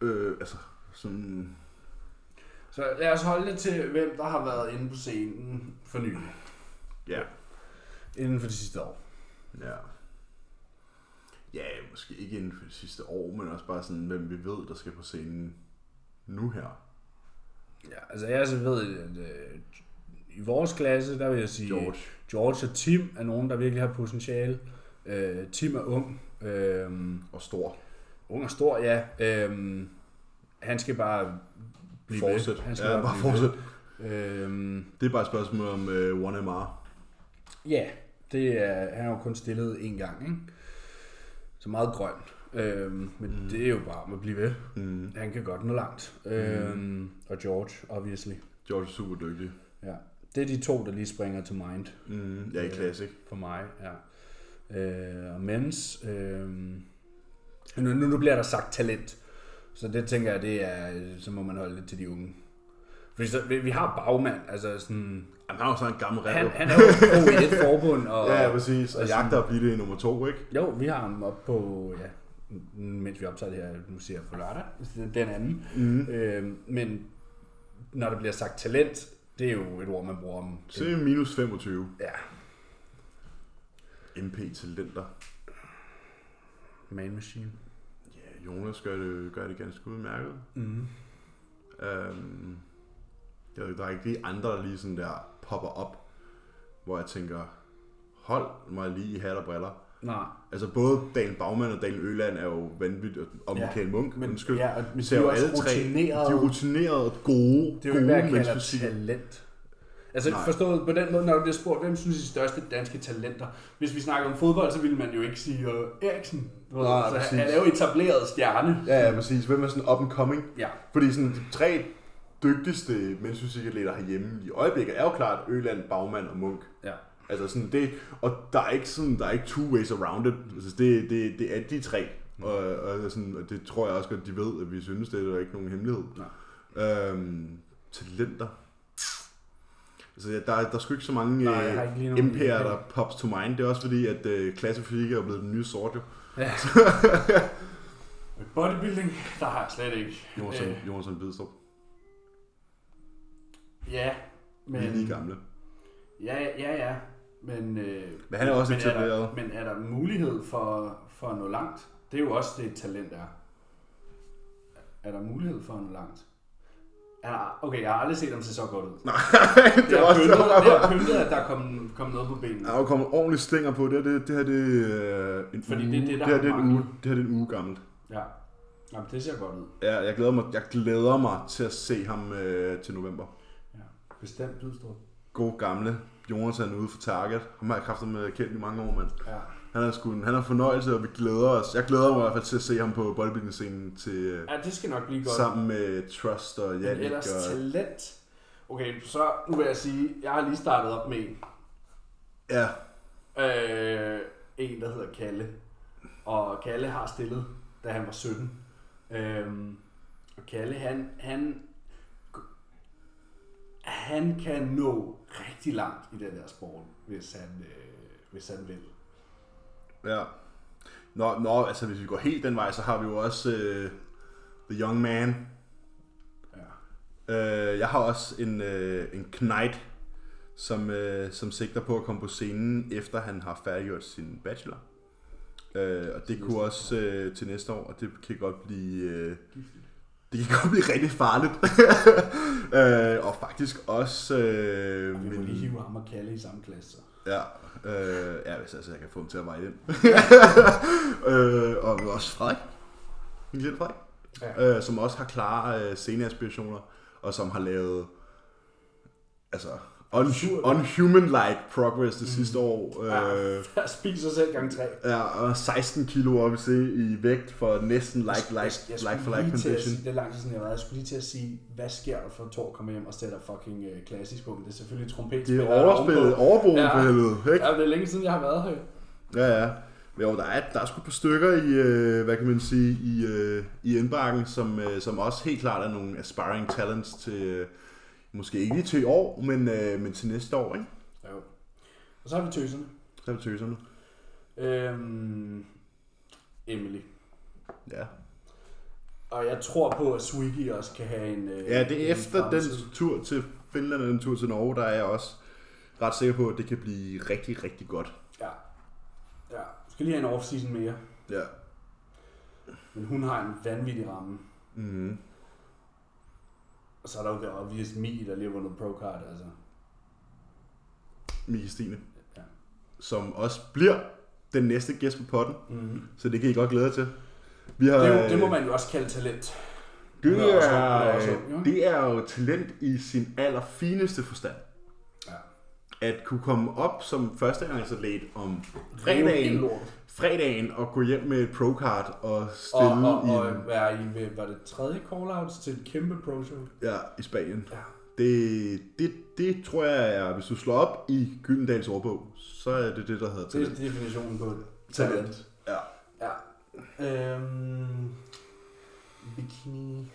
Øh, altså, sådan... Så lad os holde det til, hvem der har været inde på scenen for nylig. Ja. Inden for de sidste år. Ja. Ja, måske ikke inden for det sidste år, men også bare sådan, hvem vi ved, der skal på scenen nu her. Ja, altså jeg så ved, at øh, i vores klasse, der vil jeg sige, George. George og Tim er nogen, der virkelig har potentiale. Øh, Tim er ung. Øh, Og stor. ung og stor, ja. Øh, han skal bare blive Fortsæt. ved. Han skal Ja, bare blive fortsæt. Øh, Det er bare et spørgsmål om uh, 1MR. ja, det er, han har jo kun stillet én gang, ikke? Så meget grøn. Øh, men Mm. mm. det er jo bare om at blive ved. Mm. Han kan godt nå langt. Mm. Øh, og George, obviously. George er super dygtig. Ja. Det er de to, der lige springer til mind. Mm. Ja, i Øh, Classic. for mig, ja. Øh, og mens, øh, nu, nu, bliver der sagt talent, så det tænker jeg, det er, øh, så må man holde lidt til de unge. Fordi så, vi, vi har bagmand, altså sådan, Han har jo sådan en gammel han, rap. han er jo pro i et forbund, og, Ja, ja, præcis. Og og jagter at blive det i nummer to, ikke? jo, vi har ham op på, ja, mens vi optager det her, nu siger jeg på lørdag, den anden. Mm. Øh, men når der bliver sagt talent, det er jo et ord, man bruger om. Er det minus 25. Ja, MP-talenter. man machine. Ja, Jonas gør det, gør det ganske udmærket. Mm. Um, Der, er- der er ikke lige andre, der lige sådan der popper op, hvor jeg tænker, hold mig lige i hat og briller. Nej. Altså både Daniel Bagman og Daniel Øland er jo vanvittigt, og Ja, Michael Munk, Men, undskyld. ja, og, men ser de er jo alle tre, de rutinerede. er rutinerede gode, Det er jo gode ikke, hvad talent. Altså Nej. forstået på den måde, når du bliver spurgt, hvem synes I de største danske talenter? Hvis vi snakker om fodbold, så ville man jo ikke sige uh, Eriksen. Nej, så præcis. han er jo etableret stjerne. Ja, ja, præcis. Hvem er sådan up and coming? Ja. Fordi sådan tre dygtigste mensfysikatleter herhjemme i øjeblikket er jo klart Øland, Bagman og Munk. Ja. Altså sådan det, og der er ikke sådan, der er ikke two ways around it. Altså det, det, det er de tre. Mm. Og, og, sådan, og det tror jeg også godt, de ved, at vi synes, det er der ikke nogen hemmelighed. Øhm, talenter. Altså, der, er- der er sgu ikke så mange Nej, ikke MP'er, der pops to mind. Det er også fordi, at øh, klassefysik er blevet den nye sort, jo. ja. Bodybuilding, der har jeg slet ikke. Jonathan, Øh, Jonathan Bidstrup. Ja, Men... Vi er lige gamle. Ja, ja, ja. Men, øh, Men han er også men er, der, etableret. men er der mulighed for, for at nå langt? Det er jo også det, et talent er. Er der mulighed for at nå langt? Er der, okay, jeg har aldrig set ham se så godt ud. Nej, Det det er også pyntet, det er pyntet, at der er kommet, kommet noget på benene. Der er jo kommet ordentligt stænger på. Det her, det, det her, det er øh, en Fordi uge. det er det, der det, her, har det, er en uge, det her det er en uge gammelt. Ja. Jamen, det ser godt ud. Ja, jeg glæder mig, jeg glæder mig til at se ham øh, til november. Bestemt Bidstrup. God gamle Jonathan ude for Target. Ham har jeg kraftet med kendt i mange år, men Ja. han er, sgu, han er fornøjelse, og vi glæder os. Jeg glæder mig i hvert fald til at se ham på bodybuilding-scenen til, øh, ja, det skal nok blive godt. sammen med Trust og Men Jannik. ellers Og, talent. Okay, så nu vil jeg sige, jeg har lige startet op med en. ja, Øh, en, der hedder Kalle. Og Kalle har stillet, da han var 17. Øhm, og Kalle, han, han, han kan nå rigtig langt i den der sport, hvis han, øh, hvis han vil. ja. Nå, nå, altså hvis vi går helt den vej, så har vi jo også øh, The Young Man. Ja. Øh, jeg har også en, øh, en knight, som, øh, som sigter på at komme på scenen, efter han har færdiggjort sin bachelor. Øh, og det kunne også øh, til næste år, og det kan godt blive... Øh, det kan godt blive rigtig farligt. øh, og faktisk også... Øh, Og vi må min- lige hive ham og Kalle i samme klasse. Ja, øh, ja, hvis altså jeg kan få dem til at veje ind. øh, og også Frederik. Min lille Frederik. Ja. Øh, som også har klare øh, sceneaspirationer, og som har lavet altså un- unhuman-like progress det sidste år. Ja. Øh, Jeg spiser selv gang tre. ja, og 16 kilo op i, i vægt for næsten like, like, jeg, jeg like for like condition. sige, det er lang tid siden jeg været, jeg skulle lige til at sige, hvad sker der for Thor kommer hjem og sætter fucking øh, klassisk på, men det er selvfølgelig trompet. Det er overspillet, overbrugen Ja. for helvede, ikke? Ja, det er længe siden, jeg har været her. Ja, ja. Jo, der er, der er sgu et par stykker i, øh, hvad kan man sige, i, øh, i indbakken, som, øh, som også helt klart er nogle aspiring talents til, øh, måske ikke lige til i år, men, øh, men til næste år, ikke? Jo. Og så har vi tøserne. Så er det tøserne. Øhm, Emily. Ja. Og jeg tror på, at Swiggy også kan have en... Øh, ja, det er en efter den fremtid. tur til Finland og den tur til Norge, der er jeg også ret sikker på, at det kan blive rigtig, rigtig godt. Ja. Ja. Du skal lige have en off-season mere. Ja. Men hun har en vanvittig ramme. Mm. Og så er der jo det obvious Mi, der lige har vundet pro-card, altså. Mie Stine. Ja. Som også bliver den næste gæst på potten, Mm-hmm. så det kan I godt glæde jer til. Vi har, Det, jo, det må man jo også kalde talent. Det Hun er også- er det er jo talent i sin allerfineste forstand. Ja. At kunne komme op som førstegangsatlet om Fredagen. Fredagen, og gå hjem med et pro-card og Og, stille og, i, og være i, ved- var det tredje call-outs til et kæmpe pro-show? ja, i Spanien. Ja. Det, det, det tror jeg er, hvis du slår op i Gyldendals ordbog, så er det det, der hedder Det er talent. definitionen på det. Talent. Ja. Ja. Øhm, bikini.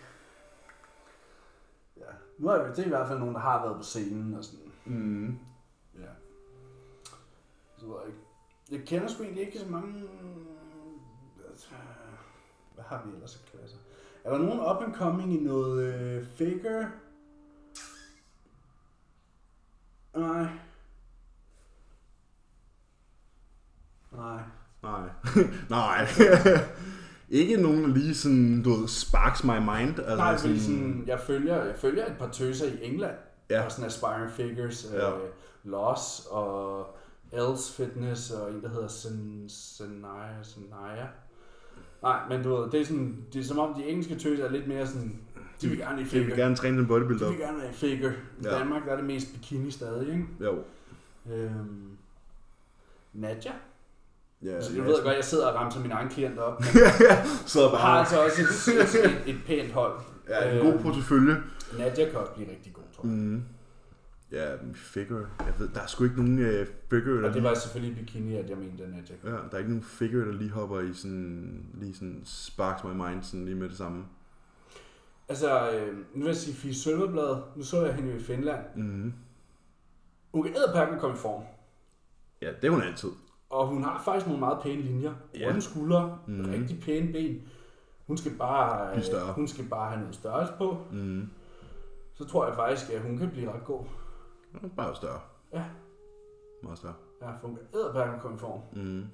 Ja. Nu er det, i hvert fald nogen, der har været på scenen og sådan. Mm. Ja. Så ved jeg ikke. Jeg kender sgu egentlig ikke så mange... Altså, Hvad har vi ellers af klasser? Er der nogen up and coming i noget øh, figure? Nej. Nej. Nej. Nej. Ikke nogen, der lige sådan, du ved, sparks my mind. Altså Nej, fordi sådan, jeg følger, jeg følger et par tøser i England, Ja. og sådan Aspiring Figures, Ja. øh, Loss og Else Fitness, og en, der hedder Sen- Senaya, Senaya. Nej, men du ved, det er, sådan, det er som om de engelske tøser er lidt mere sådan, de vil gerne i De figure. vil gerne træne en bodybuilder De vil gerne være i figure. I Ja. Danmark der er det mest bikini stadig, ikke? Jo. Øhm, Nadja? Ja, Altså, jeg ved godt, jeg sidder og ramser min egen klient op, men Sidder jeg har bare. altså også et, et, et, et pænt hold. Ja, en god Øhm, portefølje. Nadja kan også blive rigtig god, tror jeg. Mm. Ja, figure. Jeg ved, der er sgu ikke nogen uh, figure, der Og det var selvfølgelig i bikini, at jeg mente, at Nadja Ja, der er ikke nogen figure, der lige hopper i sådan, lige sådan sparks my mind sådan lige med det samme. Altså, øh, nu vil jeg sige Fie Sølveblad. Nu så jeg hende i Finland. Mm. Hun kan æderpakken komme i form. Ja, det er hun altid. Og hun har faktisk nogle meget pæne linjer. Ja. Runde skuldre, Mhm. mm. rigtig pæne ben. Hun skal bare, større. hun skal bare have noget størrelse på. Mm. Så tror jeg faktisk, at hun kan blive ret god. Bare større. Ja. Meget større. Ja, kan æderpakken komme i form. Mm.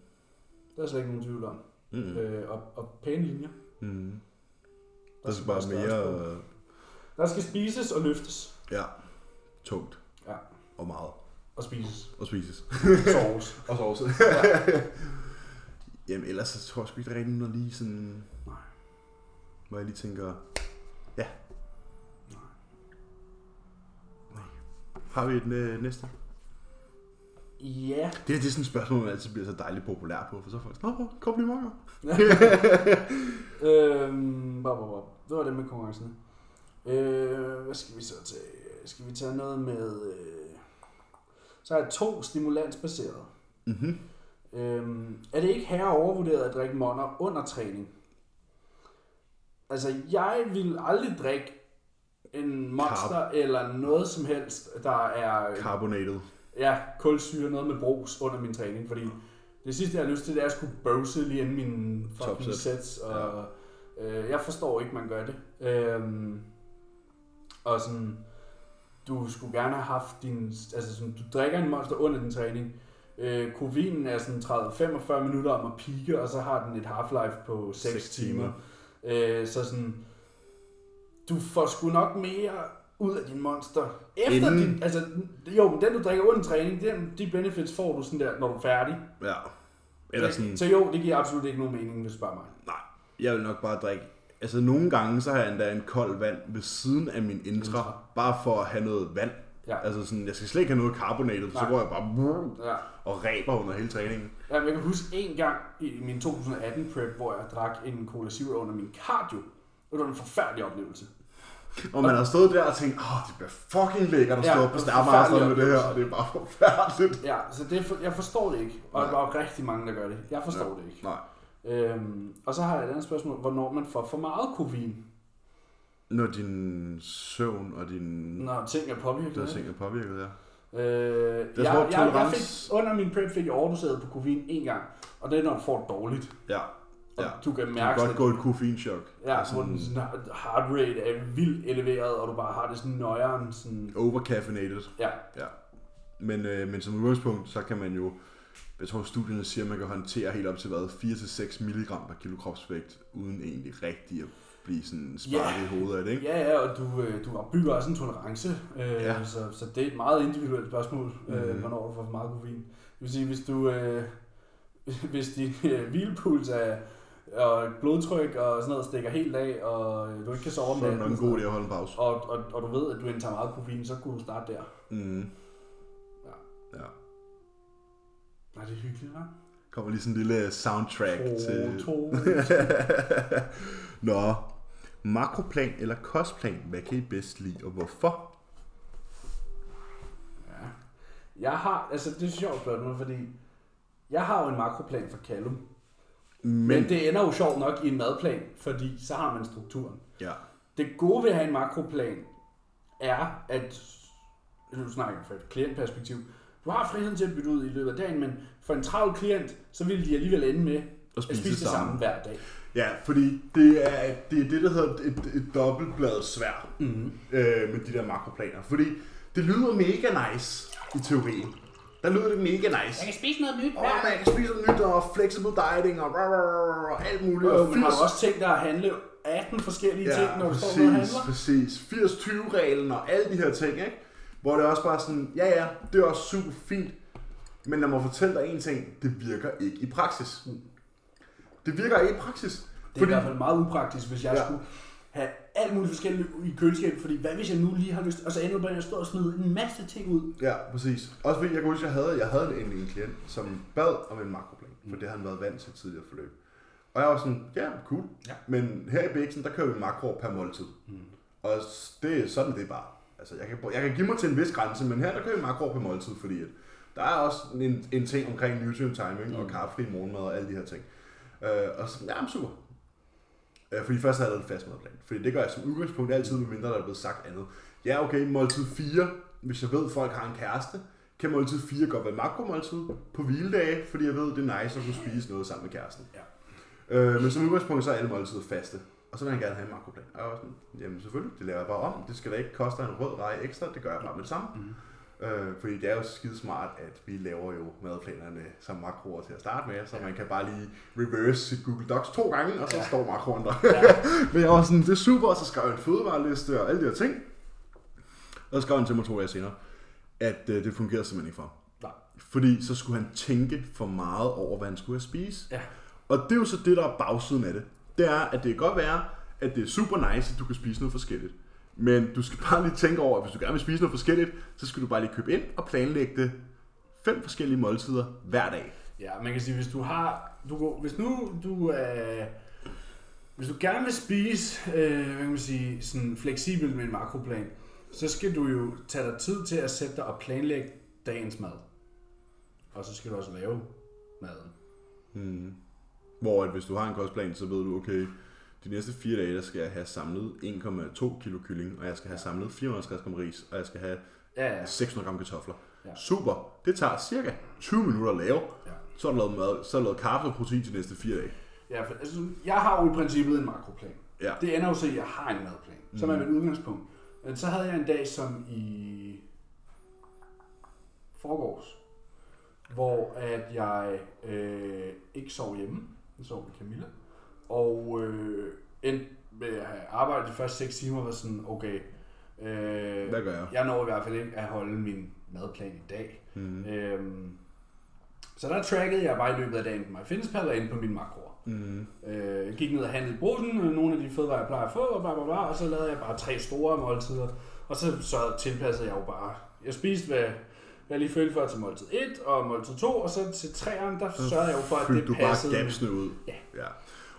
Der er slet ikke nogen tvivl om. Mm. Øh, og, og pæne linjer. Mm. Der Der skal bare mere... øh, Der skal spises og løftes. Ja, tungt. Ja. Og meget. Og spises. Og spises. Sovs. Og sovse. Ja. Jamen ellers så tror jeg sgu ikke, der er rigtig noget lige sådan... Nej. Hvor jeg lige tænker... Ja. Har vi et øh, næste? Ja. Det, er, det er sådan et spørgsmål, man altid bliver så dejligt populær på, for så er folk sådan, komplimenter. øhm, bop, bop, bop. Det var det med konkurrencen. Øh, hvad skal vi så tage? Skal vi tage noget med... Øh, så er to stimulansbaserede. Mhm. Øhm, er det ikke herre overvurderet at drikke monner under træning? Altså, jeg vil aldrig drikke en monster Carb. eller noget som helst, der er Carbonated. ja, kulsyre, noget med brus under min træning, fordi det sidste, jeg har lyst til, det er at skulle bøvse lige inden mine fucking Topset. sets, og øh, jeg forstår ikke, man gør det. Øhm, og sådan, du skulle gerne have haft din, altså sådan, du drikker en monster under din træning, øh, kovinen er sådan 30-45 minutter om at pike, og så har den et half-life på 6 Seks timer. timer. Øh, så sådan, du får sgu nok mere ud af din monster. Efter Inden- din, altså, jo, men den du drikker under træning, den, de benefits får du sådan der, når du er færdig. Ja. Eller sådan, Så jo, det giver absolut ikke nogen mening, hvis du spørger mig. nej, jeg vil nok bare drikke. Altså nogle gange, så har jeg endda en kold vand ved siden af min intra, Intra. bare for at have noget vand. Ja. Altså sådan, jeg skal slet ikke have noget carbonated, så går jeg bare Ja. og ræber under hele træningen. Jamen, jeg kan huske en gang i min 2018 prep, hvor jeg drak en Cola Zero under min cardio. Det var en forfærdelig oplevelse. Og man har stået der og tænkt, åh, det bliver fucking lækkert at Ja, stå op på det er Stærmasteren med det her, og det er bare forfærdeligt. Ja, så det, er for, jeg forstår det ikke. Og Nej. der er rigtig mange, der gør det. Jeg forstår Ja. det ikke. Nej. Øhm, og så har jeg et andet spørgsmål. Hvornår man får for meget koffein, Når din søvn og din når ting er påvirket? der ting er påvirket, ja. Øh, jeg, tror, jeg, jeg, jeg fik, under min prep fik jeg overdoseret på koffein en gang, og det er, når du får det dårligt. Ja. Og Ja. du kan Du mærke, kan godt gå et koffeinchok. ja, Altså hvor den sådan, heart rate er vildt eleveret, og du bare har det sådan nøjeren. Sådan, overcaffeinated. ja, Ja. Men, øh, men som udgangspunkt, så kan man jo, jeg tror studierne siger, at man kan håndtere helt op til hvad, 4-6 mg per kilo kropsvægt, uden egentlig rigtig at blive sådan sparket Ja. i hovedet af det, ikke? ja, ja, og du, øh, du opbygger også en tolerance, øh, Ja. så, så det er et meget individuelt spørgsmål, øh, Mhm. hvornår du får for meget koffein. Det vil sige, hvis du, øh, hvis din øh, hvilepuls er, og blodtryk og sådan noget stikker helt af, og du ikke kan sove om Så er det natten, nok en god idé at holde en pause. og, og, og du ved, at du indtager meget koffein, så kunne du starte der. Mm. Ja. ja. Nej, det hyggeligt, hva'? Kommer lige sådan en lille soundtrack til... to. Nå, makroplan eller kostplan, hvad kan I bedst lide, og hvorfor? Ja. Jeg har, altså det er sjovt spørgsmål, fordi jeg har jo en makroplan for Callum. Men, Men, det ender jo sjovt nok i en madplan, fordi så har man strukturen. ja, Det gode ved at have en makroplan er, at nu snakker jeg fra et klientperspektiv, du har friheden til at bytte ud i løbet af dagen, men for en travl klient, så vil de alligevel ende med og at spise det samme hver dag. Ja, fordi det er det, er det der hedder et, et dobbeltbladet svær Mm-hmm. øh, med de der makroplaner. Fordi det lyder mega nice i teorien. Der lyder det mega nice. Jeg kan spise noget nyt Åh, man kan spise noget nyt, og flexible dieting, og, rah, rah, rah, og alt muligt. Jo, Og men har 80 du også tænkt dig at handle 18 forskellige Ja, ting, når du står og præcis, handler? præcis. 80-20-reglen og alle de her ting, ikke? Hvor det er også bare sådan, ja ja, det er også super fint, men lad mig fortælle dig en ting, det virker ikke i praksis. Det virker ikke i praksis. Det er i hvert fald meget upraktisk, hvis jeg ja. skulle have alt muligt forskelligt i køleskabet, fordi hvad hvis jeg nu lige har lyst, og så ender jeg står og smider en masse ting ud. Ja, præcis. Også fordi jeg kunne huske, jeg havde, jeg havde en, en klient, som bad om en makroplan, for det havde han været vant til tidligere forløb. Og jeg var sådan, ja, cool. Ja. Men her i Bixen, der kører vi makro per måltid. Mm. Og det er sådan, det er bare. Altså, jeg kan, jeg kan give mig til en vis grænse, men her der kører vi makro per måltid, fordi at der er også en, en ting omkring nutrient timing mm. og kaffefri morgenmad og alle de her ting. Øh, og så, ja, super. Øh, fordi først havde jeg lavet en fast madplan. Fordi det gør jeg som udgangspunkt altid, medmindre der er blevet sagt andet. Ja, okay, måltid 4, hvis jeg ved, at folk har en kæreste, kan måltid 4 godt være makromåltid på hviledage, fordi jeg ved, det er nice at kunne spise noget sammen med kæresten. Ja. Øh, men som udgangspunkt, så er alle måltider faste. Og så vil han gerne have en makroplan. Og jeg var sådan, jamen selvfølgelig, det laver jeg bare om. Det skal da ikke koste en rød rej ekstra, det gør jeg bare med det samme. Mm. Øh, fordi det er jo skide smart, at vi laver jo madplanerne som makroer til at starte med, så man kan bare lige reverse sit Google Docs to gange, og så ja. står makroen der. Ja. Men jeg var sådan, det er super, og så skrev jeg en fødevareliste og alle de her ting. Og så skrev han til mig to dage senere, at øh, det fungerede simpelthen ikke for. Nej. Fordi så skulle han tænke for meget over, hvad han skulle have spise. Ja. Og det er jo så det, der er bagsiden af det. Det er, at det kan godt være, at det er super nice, at du kan spise noget forskelligt. Men du skal bare lige tænke over, at hvis du gerne vil spise noget forskelligt, så skal du bare lige købe ind og planlægge det fem forskellige måltider hver dag. Ja, man kan sige, hvis du har, du, hvis nu du er, hvis du gerne vil spise, øh, hvad kan man sige, sådan fleksibelt med en makroplan, så skal du jo tage dig tid til at sætte dig og planlægge dagens mad. Og så skal du også lave maden. Hmm. Hvor at hvis du har en kostplan, så ved du, okay, de næste fire dage, der skal jeg have samlet 1,2 kilo kylling, og jeg skal have samlet 450 gram ris, og jeg skal have Ja, ja. 600 gram kartofler. Ja. Super. Det tager cirka 20 minutter at lave. Ja. Så er der lavet, mad, så er der lavet kaffe og protein de næste fire dage. Ja, for, altså, jeg har jo i princippet en makroplan. Ja. Det ender jo så, at jeg har en madplan, som er mit udgangspunkt. Men så havde jeg en dag som i forgårs, hvor at jeg øh, ikke sov hjemme. Jeg sov med Camilla. Og øh, endte med at have arbejdet de første 6 timer, var sådan, okay, øh, Hvad gør jeg? jeg når i hvert fald ikke at holde min madplan i dag. Mm. Øhm, så der trackede jeg bare i løbet af dagen på MyFitnessPal og inde på min makroer. Mm. Øh, jeg gik ned og handlede i brusen, øh, nogle af de fødevarer, jeg plejer at få, og, bla, bla, bla, og så lavede jeg bare tre store måltider. Og så, så tilpassede jeg jo bare. Jeg spiste, hvad, jeg lige følte for til måltid 1 og måltid 2, og så til 3'eren, der sørgede jeg jo for, at det du bare passede. gapsene ud. Ja. ja.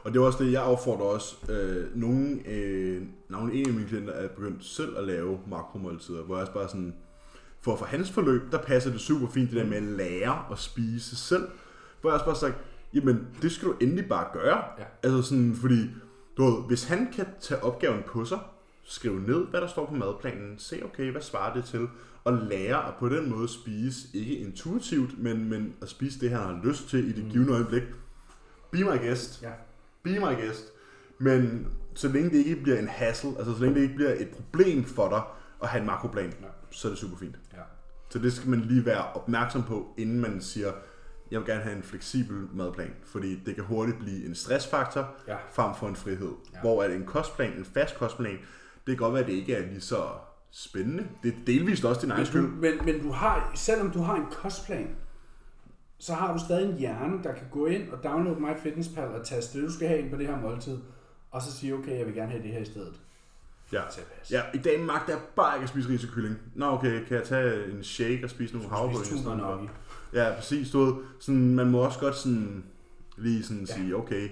Og det er også det, jeg opfordrer også. Øh, nogle, øh, navnlig en af mine klienter er begyndt selv at lave makromåltider, hvor jeg også bare sådan, for for hans forløb, der passer det super fint, det der med at lære at spise selv. Hvor jeg også bare sagt, jamen det skal du endelig bare gøre. Ja. Altså sådan, fordi, du ved, hvis han kan tage opgaven på sig, skrive ned, hvad der står på madplanen, se, okay, hvad svarer det til, og lære at på den måde spise, ikke intuitivt, men, men at spise det, han har lyst til i det givende øjeblik. Be my guest. Ja. Be my guest. Men så længe det ikke bliver en hassle, altså så længe det ikke bliver et problem for dig at have en makroplan, Ja. så er det super fint. Ja. Så det skal man lige være opmærksom på, inden man siger, jeg vil gerne have en fleksibel madplan, fordi det kan hurtigt blive en stressfaktor Ja. frem for en frihed. Ja. Hvor at en kostplan, en fast kostplan, det kan godt være, at det ikke er lige så spændende. Det er delvist også din egen skyld. men, men du har, selvom du har en kostplan, så har du stadig en hjerne, der kan gå ind og downloade MyFitnessPal og taste det, du skal have ind på det her måltid, og så sige, okay, jeg vil gerne have det her i stedet. Ja. Ja, i dag magter jeg bare ikke at spise ris og kylling. Nå okay, kan jeg tage en shake og spise nogle havregryn? i stedet for? Ja, præcis. Du sådan, man må også godt sådan, lige sådan Ja. sige, okay,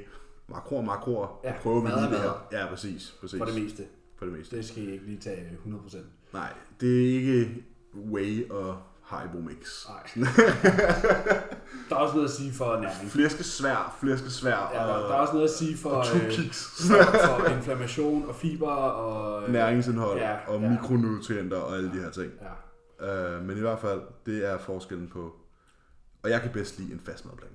makroer, makroer, Ja, prøver vi lige er det her. Ja, præcis. præcis. For det meste. For det meste. Det skal I ikke lige tage 100%. Nej, det er ikke whey og Haribo mix. Nej. der er også noget at sige for næring. Flæskesvær, flæskesvær Ja, der, og, der er også noget at sige for, og to øh, for, for inflammation og fiber og... øh, Næringsindhold Ja, og ja. mikronutrienter og alle de her ting. Ja. Uh, men i hvert fald, det er forskellen på... Og jeg kan bedst lide en fast madplan.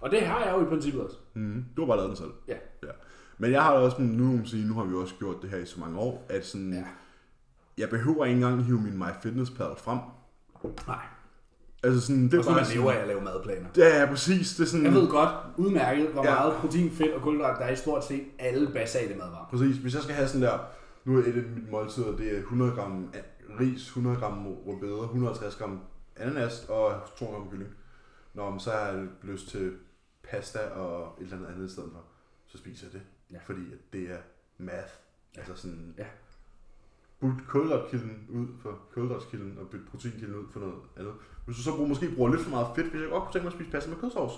Og det har jeg jo i princippet også. Mm, du har bare lavet den selv. Ja. ja. Men jeg har også, nu, sige, nu har vi også gjort det her i så mange år, at sådan, Ja. ja. jeg behøver ikke engang hive min MyFitnessPal frem. Nej. Altså sådan, det Og så er man sådan- lever af at lave madplaner. Ja, ja, præcis. Det er sådan, Jeg ved godt udmærket, hvor Ja. meget protein, fedt og kulhydrat der er i stort set alle basale madvarer. Præcis. Hvis jeg skal have sådan der, nu er et af mine måltider, det er 100 gram ris, 100 gram rødbeder, 150 gram ananas og 200 gram kylling. Nå, men så har jeg lyst til pasta og et eller andet andet i stedet for. Så spiser jeg det. Ja. Fordi at det er math. Altså sådan, Ja. byt kulhydratkilden ud for kulhydratskilden og byt proteinkilden ud for noget andet. Hvis du så bruger, måske bruger lidt for meget fedt, hvis jeg godt kunne tænke mig at spise pasta med kødsovs.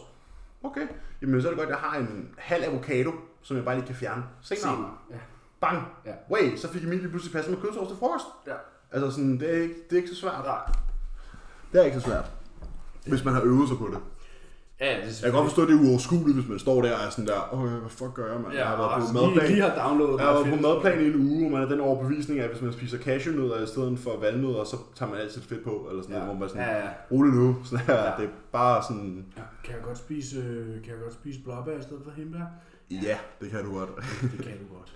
Okay, jamen så er det godt, at jeg har en halv avocado, som jeg bare lige kan fjerne senere. Senere. Ja. Bang! Ja. Wait, så fik Emil lige pludselig pasta med kødsovs til frokost. Ja. Altså sådan, det er ikke, det er ikke så svært. Nej. Det er ikke så svært. Hvis man har øvet sig på det. Ja, det er Jeg kan godt forstå, at det er uoverskueligt, hvis man står der og er sådan der, åh, hvad fuck gør jeg, mand? Ja, jeg har været og på lige, madplan. lige har downloadet Jeg har været på madplan i en uge, hvor man er den overbevisning af, at hvis man spiser cashewnødder i stedet for valnødder, så tager man altid fedt på, eller sådan Ja. noget, hvor man sådan, Ja, ja. rolig nu, sådan her, Ja. det er bare sådan, Ja, Kan jeg godt spise, øh, kan jeg godt spise blåbær i stedet for hindbær? ja, det kan du godt. Det kan du godt.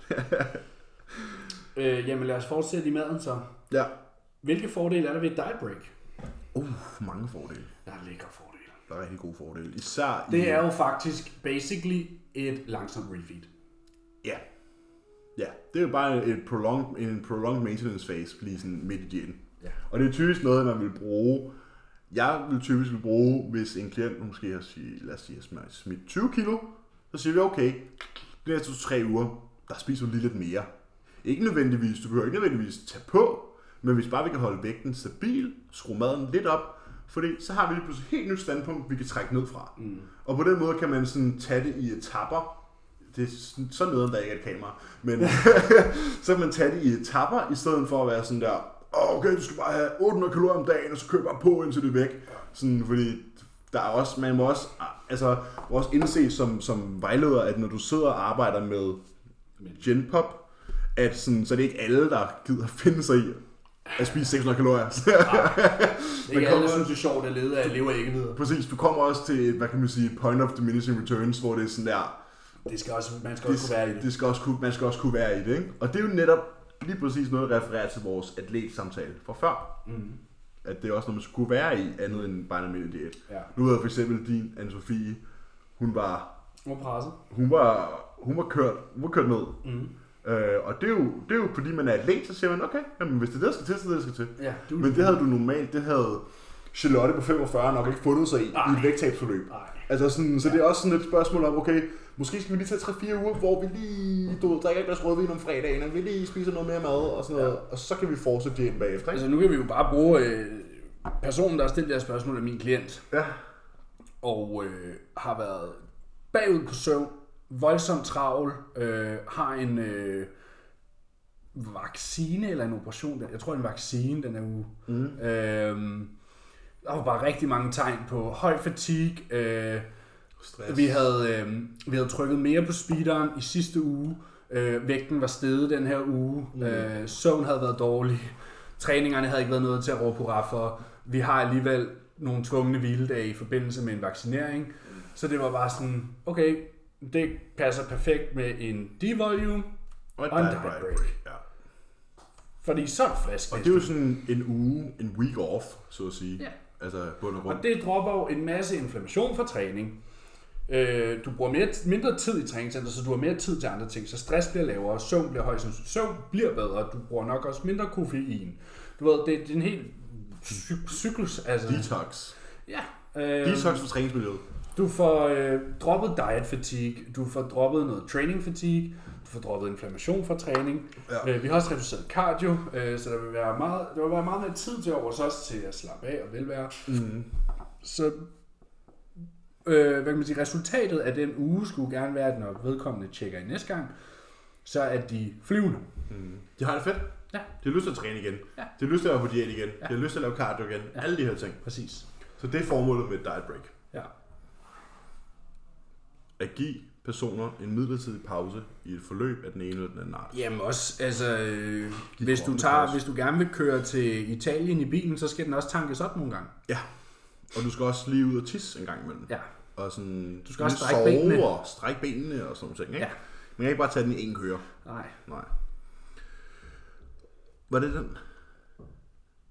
øh, jamen lad os fortsætte i maden så. Ja. Hvilke fordele er der ved et diet break? Uh, mange fordele. Der er lækre fordele. Der er rigtig gode fordele. Især i... Det er jo faktisk basically et langsomt refeed. Ja. Ja, det er jo bare et prolonged, en prolonged maintenance phase, lige sådan midt i diæten. Ja. Og det er typisk noget, man vil bruge. Jeg vil typisk vil bruge, hvis en klient måske har sige, lad os sige, har smidt 20 kilo, så siger vi, okay, de næste tre uger, der spiser du lige lidt mere. Ikke nødvendigvis, du behøver ikke nødvendigvis tage på, men hvis bare vi kan holde vægten stabil, skrue maden lidt op, fordi så har vi lige pludselig et helt nyt standpunkt, vi kan trække ned fra. Mm. Og på den måde kan man sådan tage det i etapper. Det er sådan- så nederen, der ikke er et kamera. Men så kan man tage det i etapper, i stedet for at være sådan der, "Åh, okay, du skal bare have 800 kalorier om dagen, og så køber bare på, indtil det er væk. Sådan, fordi der er også, man må også, altså, må også indse som, som vejleder, at når du sidder og arbejder med Genpop, at sådan, så er det ikke alle, der gider finde sig i at spise 600 kalorier. Det er ikke alle, synes, det er sjovt at lede af lever ikke. Præcis, du kommer også til, hvad kan man sige, point of diminishing returns, hvor det er sådan der, Det skal også, man skal også kunne være i det, det. det skal også kunne, man skal også kunne være i det, ikke? Og det er jo netop lige præcis noget, der refererer til vores atletsamtale fra før. Mm. At det er også noget, man skulle være i, andet end bare en almindelig diæt. Ja. Nu ved jeg for eksempel din, Anne-Sophie, hun var, Nu er presset. hun var, hun var kørt, hun var kørt ned. Mm. Øh, og det er, jo, det er jo fordi, man er atlet, så siger man, okay, jamen, hvis det er det, der skal til, så er det, der skal til. Ja, du Men det havde du normalt, det havde Charlotte på 45 nok ikke fundet sig i, Nej. i et vægttabsforløb. Altså sådan, så det er også sådan et spørgsmål om, okay, måske skal vi lige tage 3-4 uger, hvor vi lige, du ved, drikker et glas rødvin om fredagen, og vi lige spiser noget mere mad og sådan noget, og så kan vi fortsætte diæten bagefter, ikke? Altså nu kan vi jo bare bruge øh, personen, der har stillet det her spørgsmål, er min klient. Ja. og øh, har været bagud på søvn, voldsomt travl, øh, har en øh, vaccine eller en operation, jeg tror en vaccine den er uge. Mm. Øh, der var bare rigtig mange tegn på høj fatigue. Øh, Stress. vi, havde, øh, vi havde trykket mere på speederen i sidste uge. Øh, vægten var steget den her uge. Mm. Øh, søvn havde været dårlig. Træningerne havde ikke været noget til at råbe hurra for. Vi har alligevel nogle tvungne hviledage i forbindelse med en vaccinering. Mm. Så det var bare sådan, okay, det passer perfekt med en devolume, og et og en break. break. Ja. fordi så er det frisk. Og det er jo sådan en uge, en week off, så at sige. Ja. Altså bund og grund. Og det dropper jo en masse inflammation fra træning. Øh, du bruger mere, mindre tid i træningscenter, så du har mere tid til andre ting. Så stress bliver lavere, søvn bliver højst sandsynligt. Søvn bliver bedre, du bruger nok også mindre koffein. Du ved, det, det er en helt cy- cyklus. Altså, Detox. ja, øh, Detox for træningsmiljøet. Du får øh, droppet diet fatigue, du får droppet noget training fatigue, du får droppet inflammation fra træning. Ja. Øh, vi har også reduceret cardio, øh, så der vil være meget, der vil være meget mere tid til over os til at slappe af og velvære. Mm. Så øh, hvad kan man sige, resultatet af den uge skulle gerne være, at når vedkommende tjekker i næste gang, så er de flyvende. Mm. De har det fedt. Ja. De har lyst til at træne igen. Ja. De har lyst til at være på diæt igen. De har lyst til at lave cardio igen. Ja. Alle de her ting. Præcis. Så det er formålet med et diet break. At give personer en midlertidig pause i et forløb af den ene eller den anden art. Jamen også, altså, øh, hvis du, tager, hvis du gerne vil køre til Italien i bilen, så skal den også tankes op nogle gange. Ja. Og du skal også lige ud og tisse en gang imellem. Ja. Og sådan, Du skal også strække sove benene. og strække benene og sådan nogle ting. Ikke? Ja. Man kan ikke bare tage den i en køre. Nej. Nej. Var det den?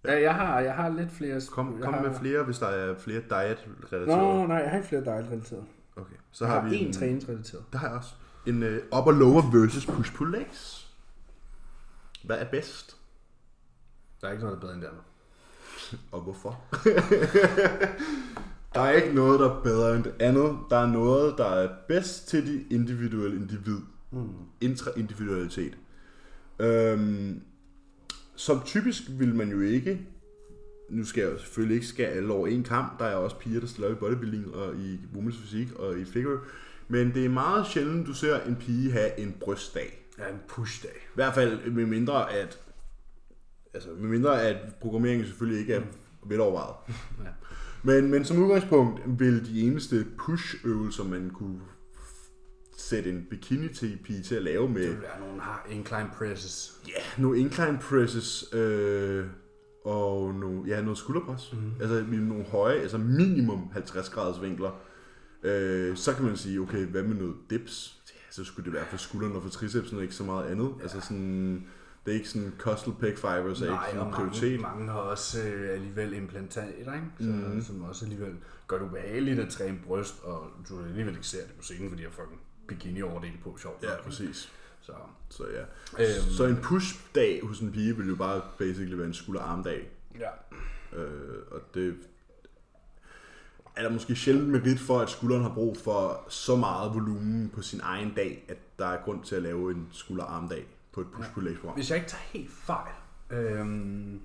Ja, jeg har, jeg har lidt flere... Kom, kom har... med flere, hvis der er flere diet-relaterede. Nå, nej, jeg har ikke flere diet-relaterede. Okay, så har, har vi en en, træningsrelateret. Der har jeg også. En uh, upper lower versus push pull legs. Hvad er bedst? Der er ikke noget, der er bedre end det andet. Og hvorfor? der er ikke noget, der er bedre end det andet. Der er noget, der er bedst til de individuelle individ. Mm. Intra-individualitet. Øhm, som typisk vil man jo ikke nu skal jeg jo selvfølgelig ikke skære alle over en kamp. Der er også piger, der stiller i bodybuilding og i women's fysik og i figure. Men det er meget sjældent, du ser en pige have en brystdag. Ja, en push-dag. I hvert fald med mindre at, altså med mindre at programmeringen selvfølgelig ikke er velovervejet. Ja. Men, men som udgangspunkt vil de eneste push-øvelser, man kunne sætte en bikini til pige til at lave med Det vil være nogle incline presses. ja, nogle incline presses øh, og nogle, ja, noget skulderpres. Mm. Altså nogle høje, altså minimum 50 graders vinkler. Øh, så kan man sige, okay, hvad med noget dips? Ja, så skulle det være for skulderen og for tricepsen og ikke så meget andet. Ja. Altså sådan, det er ikke sådan costal pec fibers er ikke Nej, sådan og en prioritet. mange har også øh, alligevel implantater, ikke? Så, mm. som også alligevel gør det ubehageligt at træne bryst, og du alligevel ikke ser det på scenen, fordi jeg en bikini overdel på, sjovt. Ja, præcis. Så, Så ja. Øhm. Så en push-dag hos en pige vil jo bare basically være en skulder-arm-dag. ja. Øh, og det er der måske sjældent merit for, at skulderen har brug for så meget volumen på sin egen dag, at der er grund til at lave en skulder-arm-dag på et push pull program. Hvis jeg ikke tager helt fejl, øhm,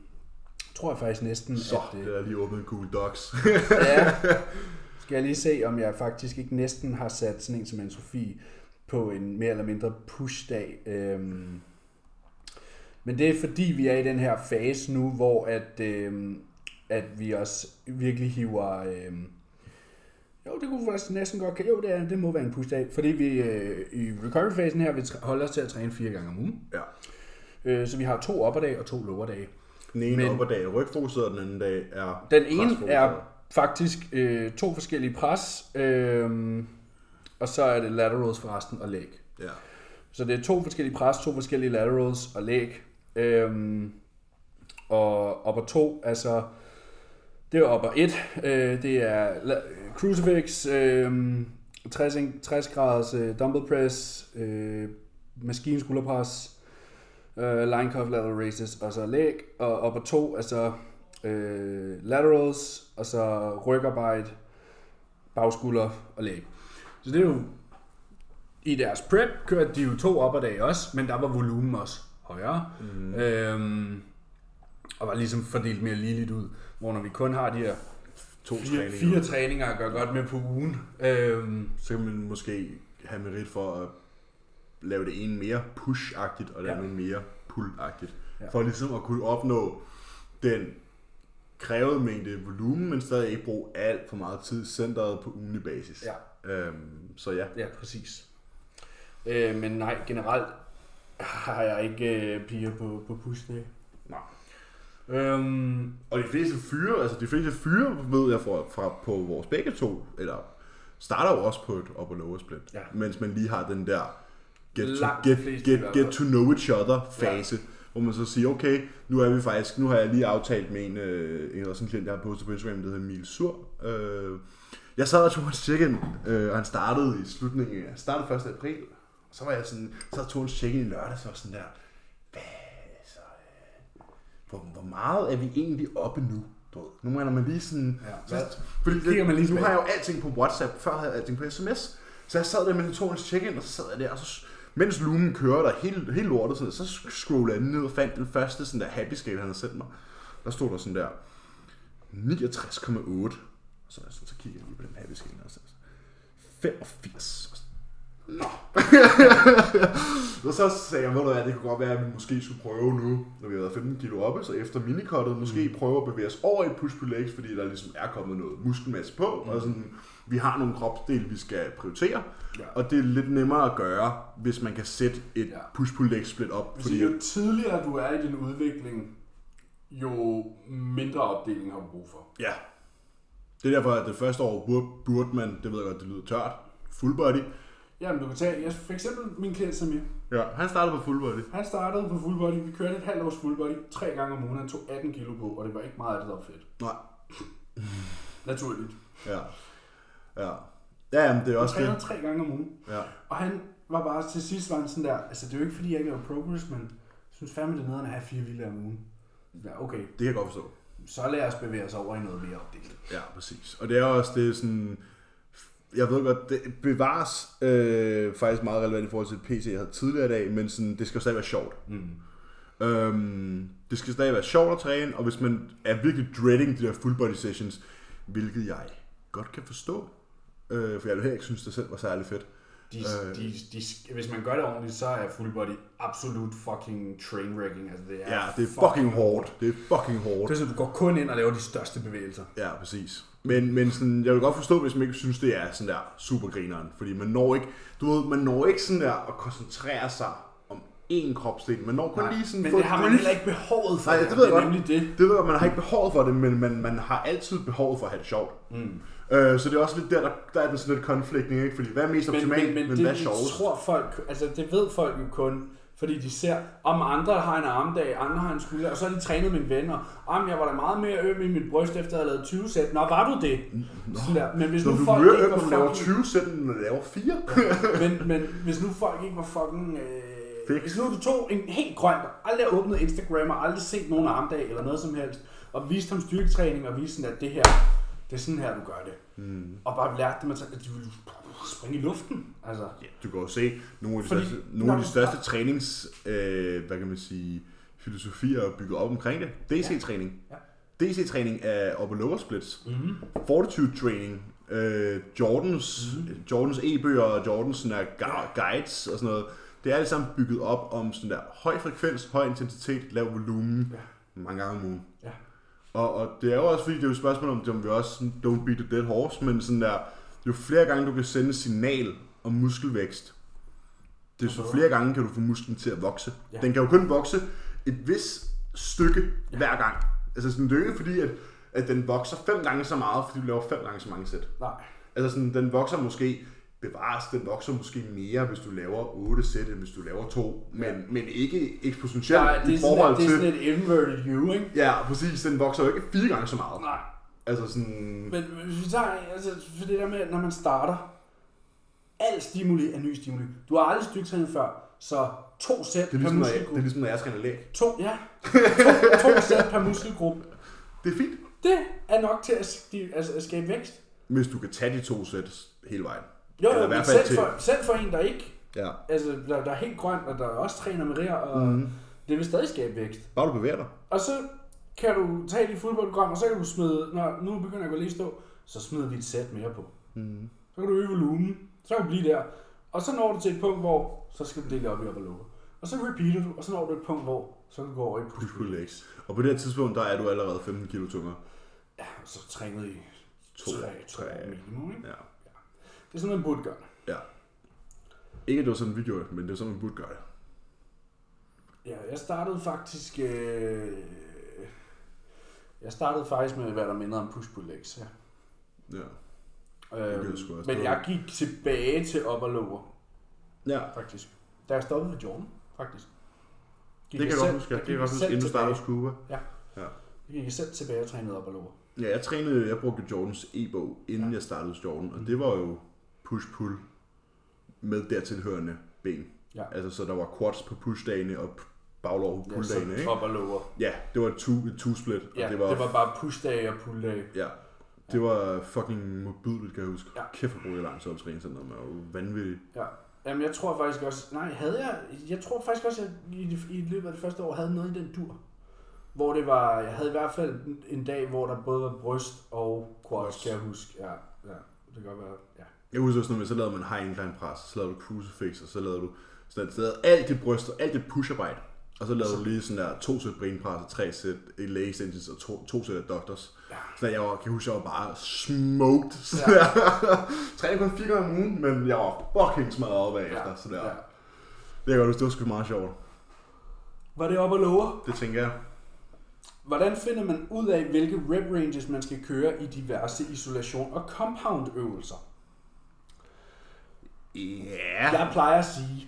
tror jeg faktisk næsten, Så, at... det er lige åbnet Google Docs. ja, skal jeg lige se, om jeg faktisk ikke næsten har sat sådan en som en Sofie på en mere eller mindre push-dag. Øhm, men det er fordi, vi er i den her fase nu, hvor at, øhm, at vi også virkelig hiver... Øhm, jo, det kunne faktisk næsten godt... Jo, det, er, det må være en push-dag, fordi vi øh, i recovery-fasen her vil tr- holde os til at træne fire gange om ugen. ja. Øh, så vi har to upper-dage og to lower-dage. Den ene Men- Men... op dag er rygfokuseret, og den anden dag er Den ene er faktisk øh, to forskellige pres, øh, og så er det laterals for resten og læg. Ja. Så det er to forskellige pres, to forskellige laterals og læg. Øh, og upper 2, altså det er upper 1, øh, det er crucifix, øh, 60, in- 60 graders øh, dumbbell press, øh, maskine skulderpres, øh, line cuff lateral raises, og så læg, og upper 2, altså øh, laterals, og så rygarbejde, bagskulder og læg. Så det er jo, i deres prep kørte de jo to op ad dag også, men der var volumen også højere. Mm. Øhm, og var ligesom fordelt mere ligeligt ud. Hvor når vi kun har de her To fire, træninger. fire træninger at gøre godt med på ugen. Øhm, Så kan man måske have merit for at lave det ene mere push-agtigt, og det Ja. andet mere pull-agtigt. Ja. For ligesom at kunne opnå den krævede mængde volumen, men stadig ikke bruge alt for meget tid centret på ugenlig basis. ja, Øhm, så ja. ja, præcis. Øh, men nej, generelt har jeg ikke øh, piger på, på push day. Nej. Øhm, Og de fleste fyre, altså de fleste fyre, ved jeg fra, fra på vores begge to, eller starter jo også på et upper lower split, Ja. mens man lige har den der get to, get, get, get fald. to know each other fase, ja. hvor man så siger, okay, nu er vi faktisk, nu har jeg lige aftalt med en, øh, en en klient, jeg har postet på Instagram, der hedder Emil Sur. Øh, jeg sad og tog hans check-in, øh, og han startede i slutningen, han startede 1. april, og så var jeg sådan, så tog hans check-in i lørdag, så sådan der, hvad, så, øh, hvor, hvor meget er vi egentlig oppe nu? Nu må man lige sådan... Ja, så, fordi kigger man lige nu har jeg jo alting på WhatsApp, før havde jeg alting på sms. Så jeg sad der med hans check-in, og så sad jeg der, og så, mens lumen kører der helt, helt lortet, sådan, så scrollede jeg ned og fandt den første sådan der happy scale, han havde sendt mig. Der stod der sådan der 69,8. Så, så, så kigger jeg lige på den happy scale, og så 85. Og så- Nå. og så sagde jeg, ved du hvad, det kunne godt være, at vi måske skulle prøve nu, når vi har været 15 kilo oppe, så efter minikottet, måske Mm. prøve at bevæge os over i push pull legs, fordi der ligesom er kommet noget muskelmasse på, Mm. og sådan, vi har nogle kropsdele, vi skal prioritere, Ja. og det er lidt nemmere at gøre, hvis man kan sætte et Ja. push pull legs split op, fordi jo tidligere du er i din udvikling, jo mindre opdeling har du brug for. Ja. Det er derfor, at det første år burde, burde man, det ved jeg godt, det lyder tørt, full body. Jamen, du kan tage, jeg, for eksempel min klient Samir. Ja, han startede på full body. Han startede på full body. Vi kørte et halvt års full body. Tre gange om ugen. Han tog 18 kilo på, og det var ikke meget af det, der var fedt. Nej. Naturligt. Ja. Ja. Ja, jamen, det er Han også trænede det. tre gange om ugen. Ja. Og han var bare til sidst var han sådan der, altså det er jo ikke fordi, jeg ikke laver progress, men jeg synes fandme, det er nederen at have fire vilde om ugen. Ja, okay, Det kan jeg godt forstå. Så lad os bevæge os over i noget mere opdelt. Ja, præcis. Og det er også det er sådan... Jeg ved godt, det bevares øh, faktisk meget relevant i forhold til PC, jeg havde tidligere i dag, men sådan, det skal stadig være sjovt. Mm. Øhm, det skal stadig være sjovt at træne, og hvis man er virkelig dreading de der full body sessions, hvilket jeg godt kan forstå, øh, for jeg heller ikke synes, det selv var særlig fedt. De, Øh. de, de, hvis man gør det ordentligt, så er full body absolut fucking train wrecking. Altså det er, Ja, det er fucking hårdt. Det er fucking hårdt. Det er sådan, du går kun ind og laver de største bevægelser. Ja, præcis. Men, men sådan, jeg vil godt forstå, hvis man ikke synes, det er sådan der super grineren. Fordi man når ikke, du ved, man når ikke sådan der at koncentrere sig om én kropsdel. Man når kun Nej, lige sådan men det et har man heller ikke behovet for. Nej, det her. ved jeg det er godt. det. Det ved jeg, man har ikke behovet for det, men man, man har altid behovet for at have det sjovt. Mm. Øh, så det er også lidt der, der, der er den sådan lidt konflikting, ikke? Fordi hvad er mest Men, optimalt, men, men, men, det hvad er sjovest? tror folk, altså det ved folk jo kun, fordi de ser, om andre har en armdag, andre har en skulder, og så har de trænet med venner. Om jeg var da meget mere øm i mit bryst, efter jeg havde lavet 20 sæt. Nå, var du det? Sådan der. Men hvis Så nu du folk mere ikke var du laver fucking... 20 sæt, end du laver 4? Men, men hvis nu folk ikke var fucking... Øh, Fix. hvis nu du tog en helt grøn, der aldrig har åbnet Instagram og aldrig set nogen armdag eller noget som helst, og viste ham styrketræning og viste sådan, at det her, det er sådan her, du gør det. Mm. Og bare lærte dem, at at de ville springe i luften. Altså, Ja, du kan jo se nogle af de Fordi, største, nogle af de største trænings, øh, hvad kan man sige, filosofier er bygget op omkring det. DC-træning. Ja. DC-træning er upper lower splits. mm-hmm. Fortitude training. Øh, Jordans, Mhm. Jordans e-bøger og Jordans sådan der, gu- guides og sådan noget. Det er alt sammen bygget op om sådan der høj frekvens, høj intensitet, lav volumen, Ja. mange gange om ugen. Og, og det er jo også fordi, det er jo et spørgsmål om, om vi også sådan, don't beat the dead horse, men sådan der, jo flere gange du kan sende signal om muskelvækst, desto Mhm. flere gange kan du få musklen til at vokse. Ja. Den kan jo kun vokse et vis stykke Ja. hver gang. Altså sådan, det er jo ikke fordi, at, at den vokser fem gange så meget, fordi du laver fem gange så mange sæt. Nej. Altså sådan, den vokser måske, bevares, den vokser måske mere, hvis du laver 8 sæt, end hvis du laver to, men, Ja. men ikke eksponentielt Nej, det i er, sådan, forhold et, det er til... sådan et inverted U, ikke? Ja, præcis, den vokser jo ikke fire gange så meget. Nej. Altså sådan... Men hvis vi tager, altså, for det der med, når man starter, al stimuli er ny stimuli. Du har aldrig styrketrænet før, så to sæt per ligesom, når jeg, det er muskelgruppe. ligesom, når jeg skal læg. To, ja. To, to sæt per muskelgruppe. Det er fint, Det er nok til at, altså, at skabe vækst. hvis du kan tage de to sæt hele vejen. Jo, jo, men selv til- for, selv for en, der ikke, Ja. altså, der, der er helt grøn, og der også træner med der, og Mm. det vil stadig skabe vækst. Bare du bevæger dig. Og så kan du tage dit fodboldprogram, og så kan du smide, når nu begynder jeg at gå lige stå, så smider vi et sæt mere på. Mm. Så kan du øge volumen, så kan du blive der. Og så når du til et punkt, hvor så skal du dele op i upper lower. Og så repeater du, og så når du et punkt, hvor så kan du gå over i push pull legs. Og på det her tidspunkt, der er du allerede 15 kilo tungere. Ja, og så trænet i To, tre, to tre. år minimum, ikke? Ja. Det er sådan, man burde gøre. ja. Ikke at det var sådan, vi gjorde det, men det er sådan, man burde gøre det. Ja, jeg startede faktisk... Øh, jeg startede faktisk med, hvad der minder om push pull legs, ja. Ja. Øh, gjorde jeg men jeg gik tilbage til upper lower, Ja, faktisk. Da jeg stoppede ved Jordan, faktisk. Gik det kan jeg godt huske. Det kan jeg godt huske, inden du startede scuba. Jeg gik jeg selv tilbage og trænede upper lower. Ja, jeg trænede, jeg brugte Jordans e-bog, inden Ja. jeg startede Jordan, og det var jo push-pull med dertilhørende ben. Ja. Altså, så der var quads på push-dagene og baglov på pull-dagene, ja, ikke? upper lower. Ja, det var et two, et two-split, og Ja, det var, det var bare push-dag og pull-dag. ja, det var fucking modbydeligt, kan jeg huske. Ja. Kæft, hvor brugte jeg lang tid sådan noget, man var jo vanvittig. Ja. Jamen, jeg tror faktisk også... Nej, havde jeg... Jeg tror faktisk også, at jeg i, i løbet af det første år havde noget i den dur. Hvor det var... Jeg havde i hvert fald en- dag, hvor der både var bryst og quads, Quads. kan jeg huske. Ja, ja. Det kan godt være... Ja. Jeg husker også noget med, så lavede man high incline press, så lavede du crucifix, og så lavede du sådan, så lavede alt det bryst og alt det pusharbejde. Og så lavede du lige sådan der to sæt brainpress og tre sæt leg extensions og to, to sæt af doctors. Ja. Så jeg var, kan huske, jeg var bare smoked. Så Ja. der. Trænede kun fire gange om ugen, men jeg var fucking smadret op bagefter. Ja. Så der. ja. Det jeg godt det var sgu meget sjovt. Var det op og lower? Det tænker jeg. Hvordan finder man ud af, hvilke rep ranges man skal køre i diverse isolation- og compound øvelser? Ja. Jeg plejer at sige,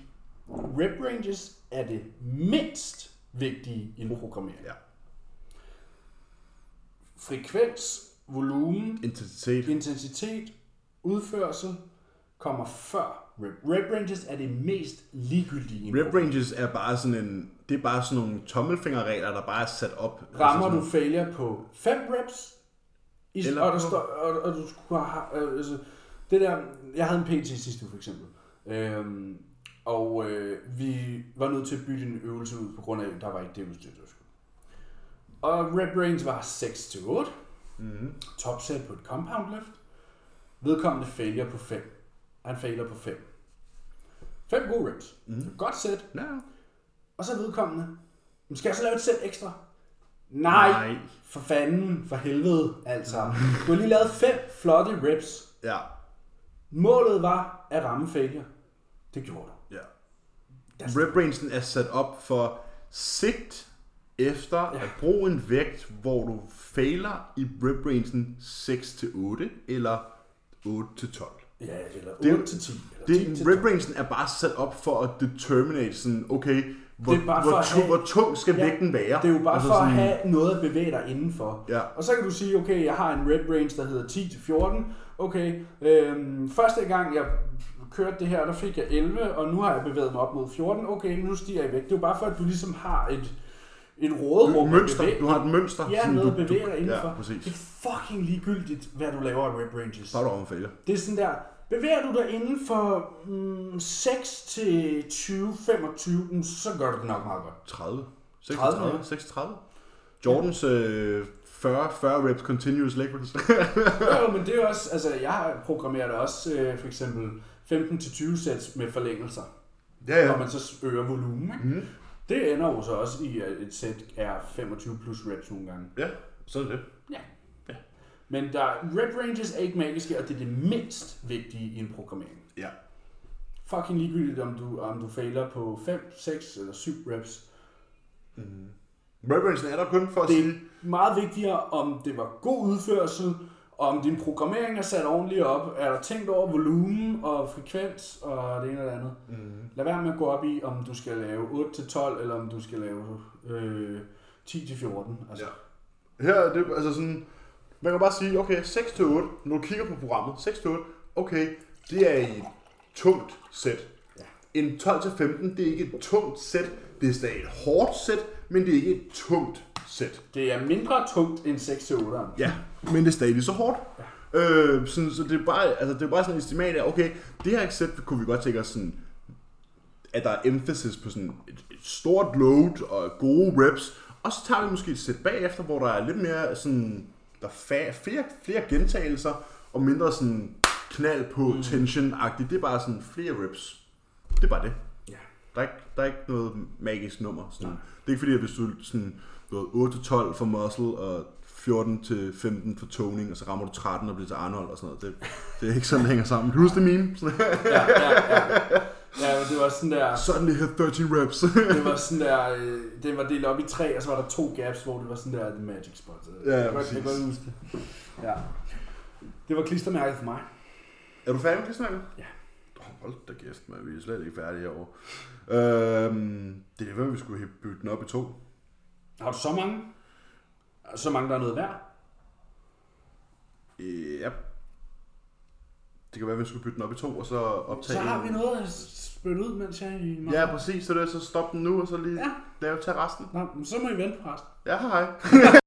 rep ranges er det mindst vigtige i en programmering. Ja. Frekvens, volumen, Intensitet. intensitet, udførsel kommer før rep. Rep ranges er det mest ligegyldige Rep ranges er bare sådan en, det er bare sådan nogle tommelfingerregler, der bare er sat op. Rammer altså du failure på 5 reps, i, Eller og, der står, og, og du skulle have, øh, altså, det der, jeg havde en PT sidste uge for eksempel, øhm, og øh, vi var nødt til at bytte en øvelse ud, på grund af, at der var ikke det udstyr, der skulle. Og rep range var 6-8, Mm-hmm. topset på et compound lift, vedkommende failure på 5. Han failer på 5. 5 gode reps. Mhm. Godt sæt. Ja. Og så vedkommende, "Men skal jeg så lave et sæt ekstra? Nej, Nej. for fanden, for helvede, altså. Du har lige lavet fem flotte reps. Ja. Målet var at ramme failure. Det gjorde du. Ja. Rangen er sat op for sigt efter Ja. at bruge en vægt, hvor du fejler i rep rangen 6-8 eller 8-12. Ja, eller Det er jo- 8 til 10. Eller 10 Det, til rep 12. rangen er bare sat op for at determinate sådan, okay, hvor, Det er bare hvor, at tung, have- hvor tung skal Ja, vægten være? Det er jo bare Altså for at sådan- have noget at bevæge dig indenfor. Ja. Og så kan du sige, okay, jeg har en rep range, der hedder 10 til 14. Okay, øhm, første gang jeg kørte det her, der fik jeg 11, og nu har jeg bevæget mig op mod 14. Okay, nu stiger jeg væk. Det er jo bare for, at du ligesom har et, et råderum. Mønster. bevæge- Du har et mønster. Ja, noget du, at bevæge dig indenfor. Ja, præcis. Det er fucking ligegyldigt, hvad du laver af rep ranges. Er du om fejler. Det er sådan der, bevæger du dig inden for mm, 6 til 20, 25, mm, så gør du det nok meget godt. 30. 30, 36. 36. Jordans øh, 40, 40 reps continuous leg press. Jo, men det er også, altså jeg har programmeret også øh, for eksempel 15-20 sæt med forlængelser, ja, ja. hvor man så øger volumen. Ikke? Mm. Det ender jo så også i, at et sæt er 25 plus reps nogle gange. Ja, sådan er det. Men der, rep ranges er ikke magiske, og det er det mindst vigtige i en programmering. Ja. Fucking ligegyldigt, om du, om du fejler på 5, 6 eller 7 reps. Mm. Rep rangen er der kun for at Det sige, er meget vigtigere, om det var god udførsel, om din programmering er sat ordentligt op, er der tænkt over volumen og frekvens og det ene det andet. mm. Lad være med at gå op i, om du skal lave 8-12, eller om du skal lave øh, 10-14. Altså, Ja. Her er det, altså sådan, man kan bare sige, okay, 6-8, når du kigger på programmet, 6-8, okay, det er i et tungt sæt. Ja. En 12-15, det er ikke et tungt sæt, det er stadig et hårdt sæt, men det er ikke et tungt sæt. Det er mindre tungt end 6-8'eren. Ja, men det er stadig så hårdt. Øh, sådan, så det er bare, altså det er bare sådan en estimat af, okay, det her sæt kunne vi godt tænke os sådan, at der er emphasis på sådan et, et stort load og gode reps, og så tager vi måske et sæt bagefter, hvor der er lidt mere sådan, der er flere, flere gentagelser, og mindre sådan knald på mm. tension-agtigt. Det er bare sådan flere reps. Det er bare det. Der er ikke, der er ikke noget magisk nummer. Sådan. Det er ikke fordi, at hvis du sådan, du ved, 8-12 for muscle og 14-15 for toning, og så rammer du 13 og bliver til Arnold og sådan noget. Det, det er ikke sådan, det hænger sammen. Huske det meme? Ja, ja, ja. Ja, men det var sådan der, Suddenly hit 13 reps. det var sådan der, øh, det var delt op i tre, og så var der to gaps, hvor det var sådan der, the magic spot. Ja, ja, jeg, kan godt- præcis. jeg kan godt huske det. Ja. Det var klistermærket for mig. er du færdig med snakken? Ja. Oh, hold da kæft, man. Vi er slet ikke færdige herovre. Øhm, det er hvad vi skulle bytte den op i to. Har du så mange? Så mange, der er noget værd? Ja. Det kan være, at vi skulle bytte den op i to, og så optage Så har vi noget at spytte ud, mens jeg er i Ja, præcis. Så det er så stop den nu, og så lige Ja. lave til resten. Nå, men så må I vente på resten. Ja, hej.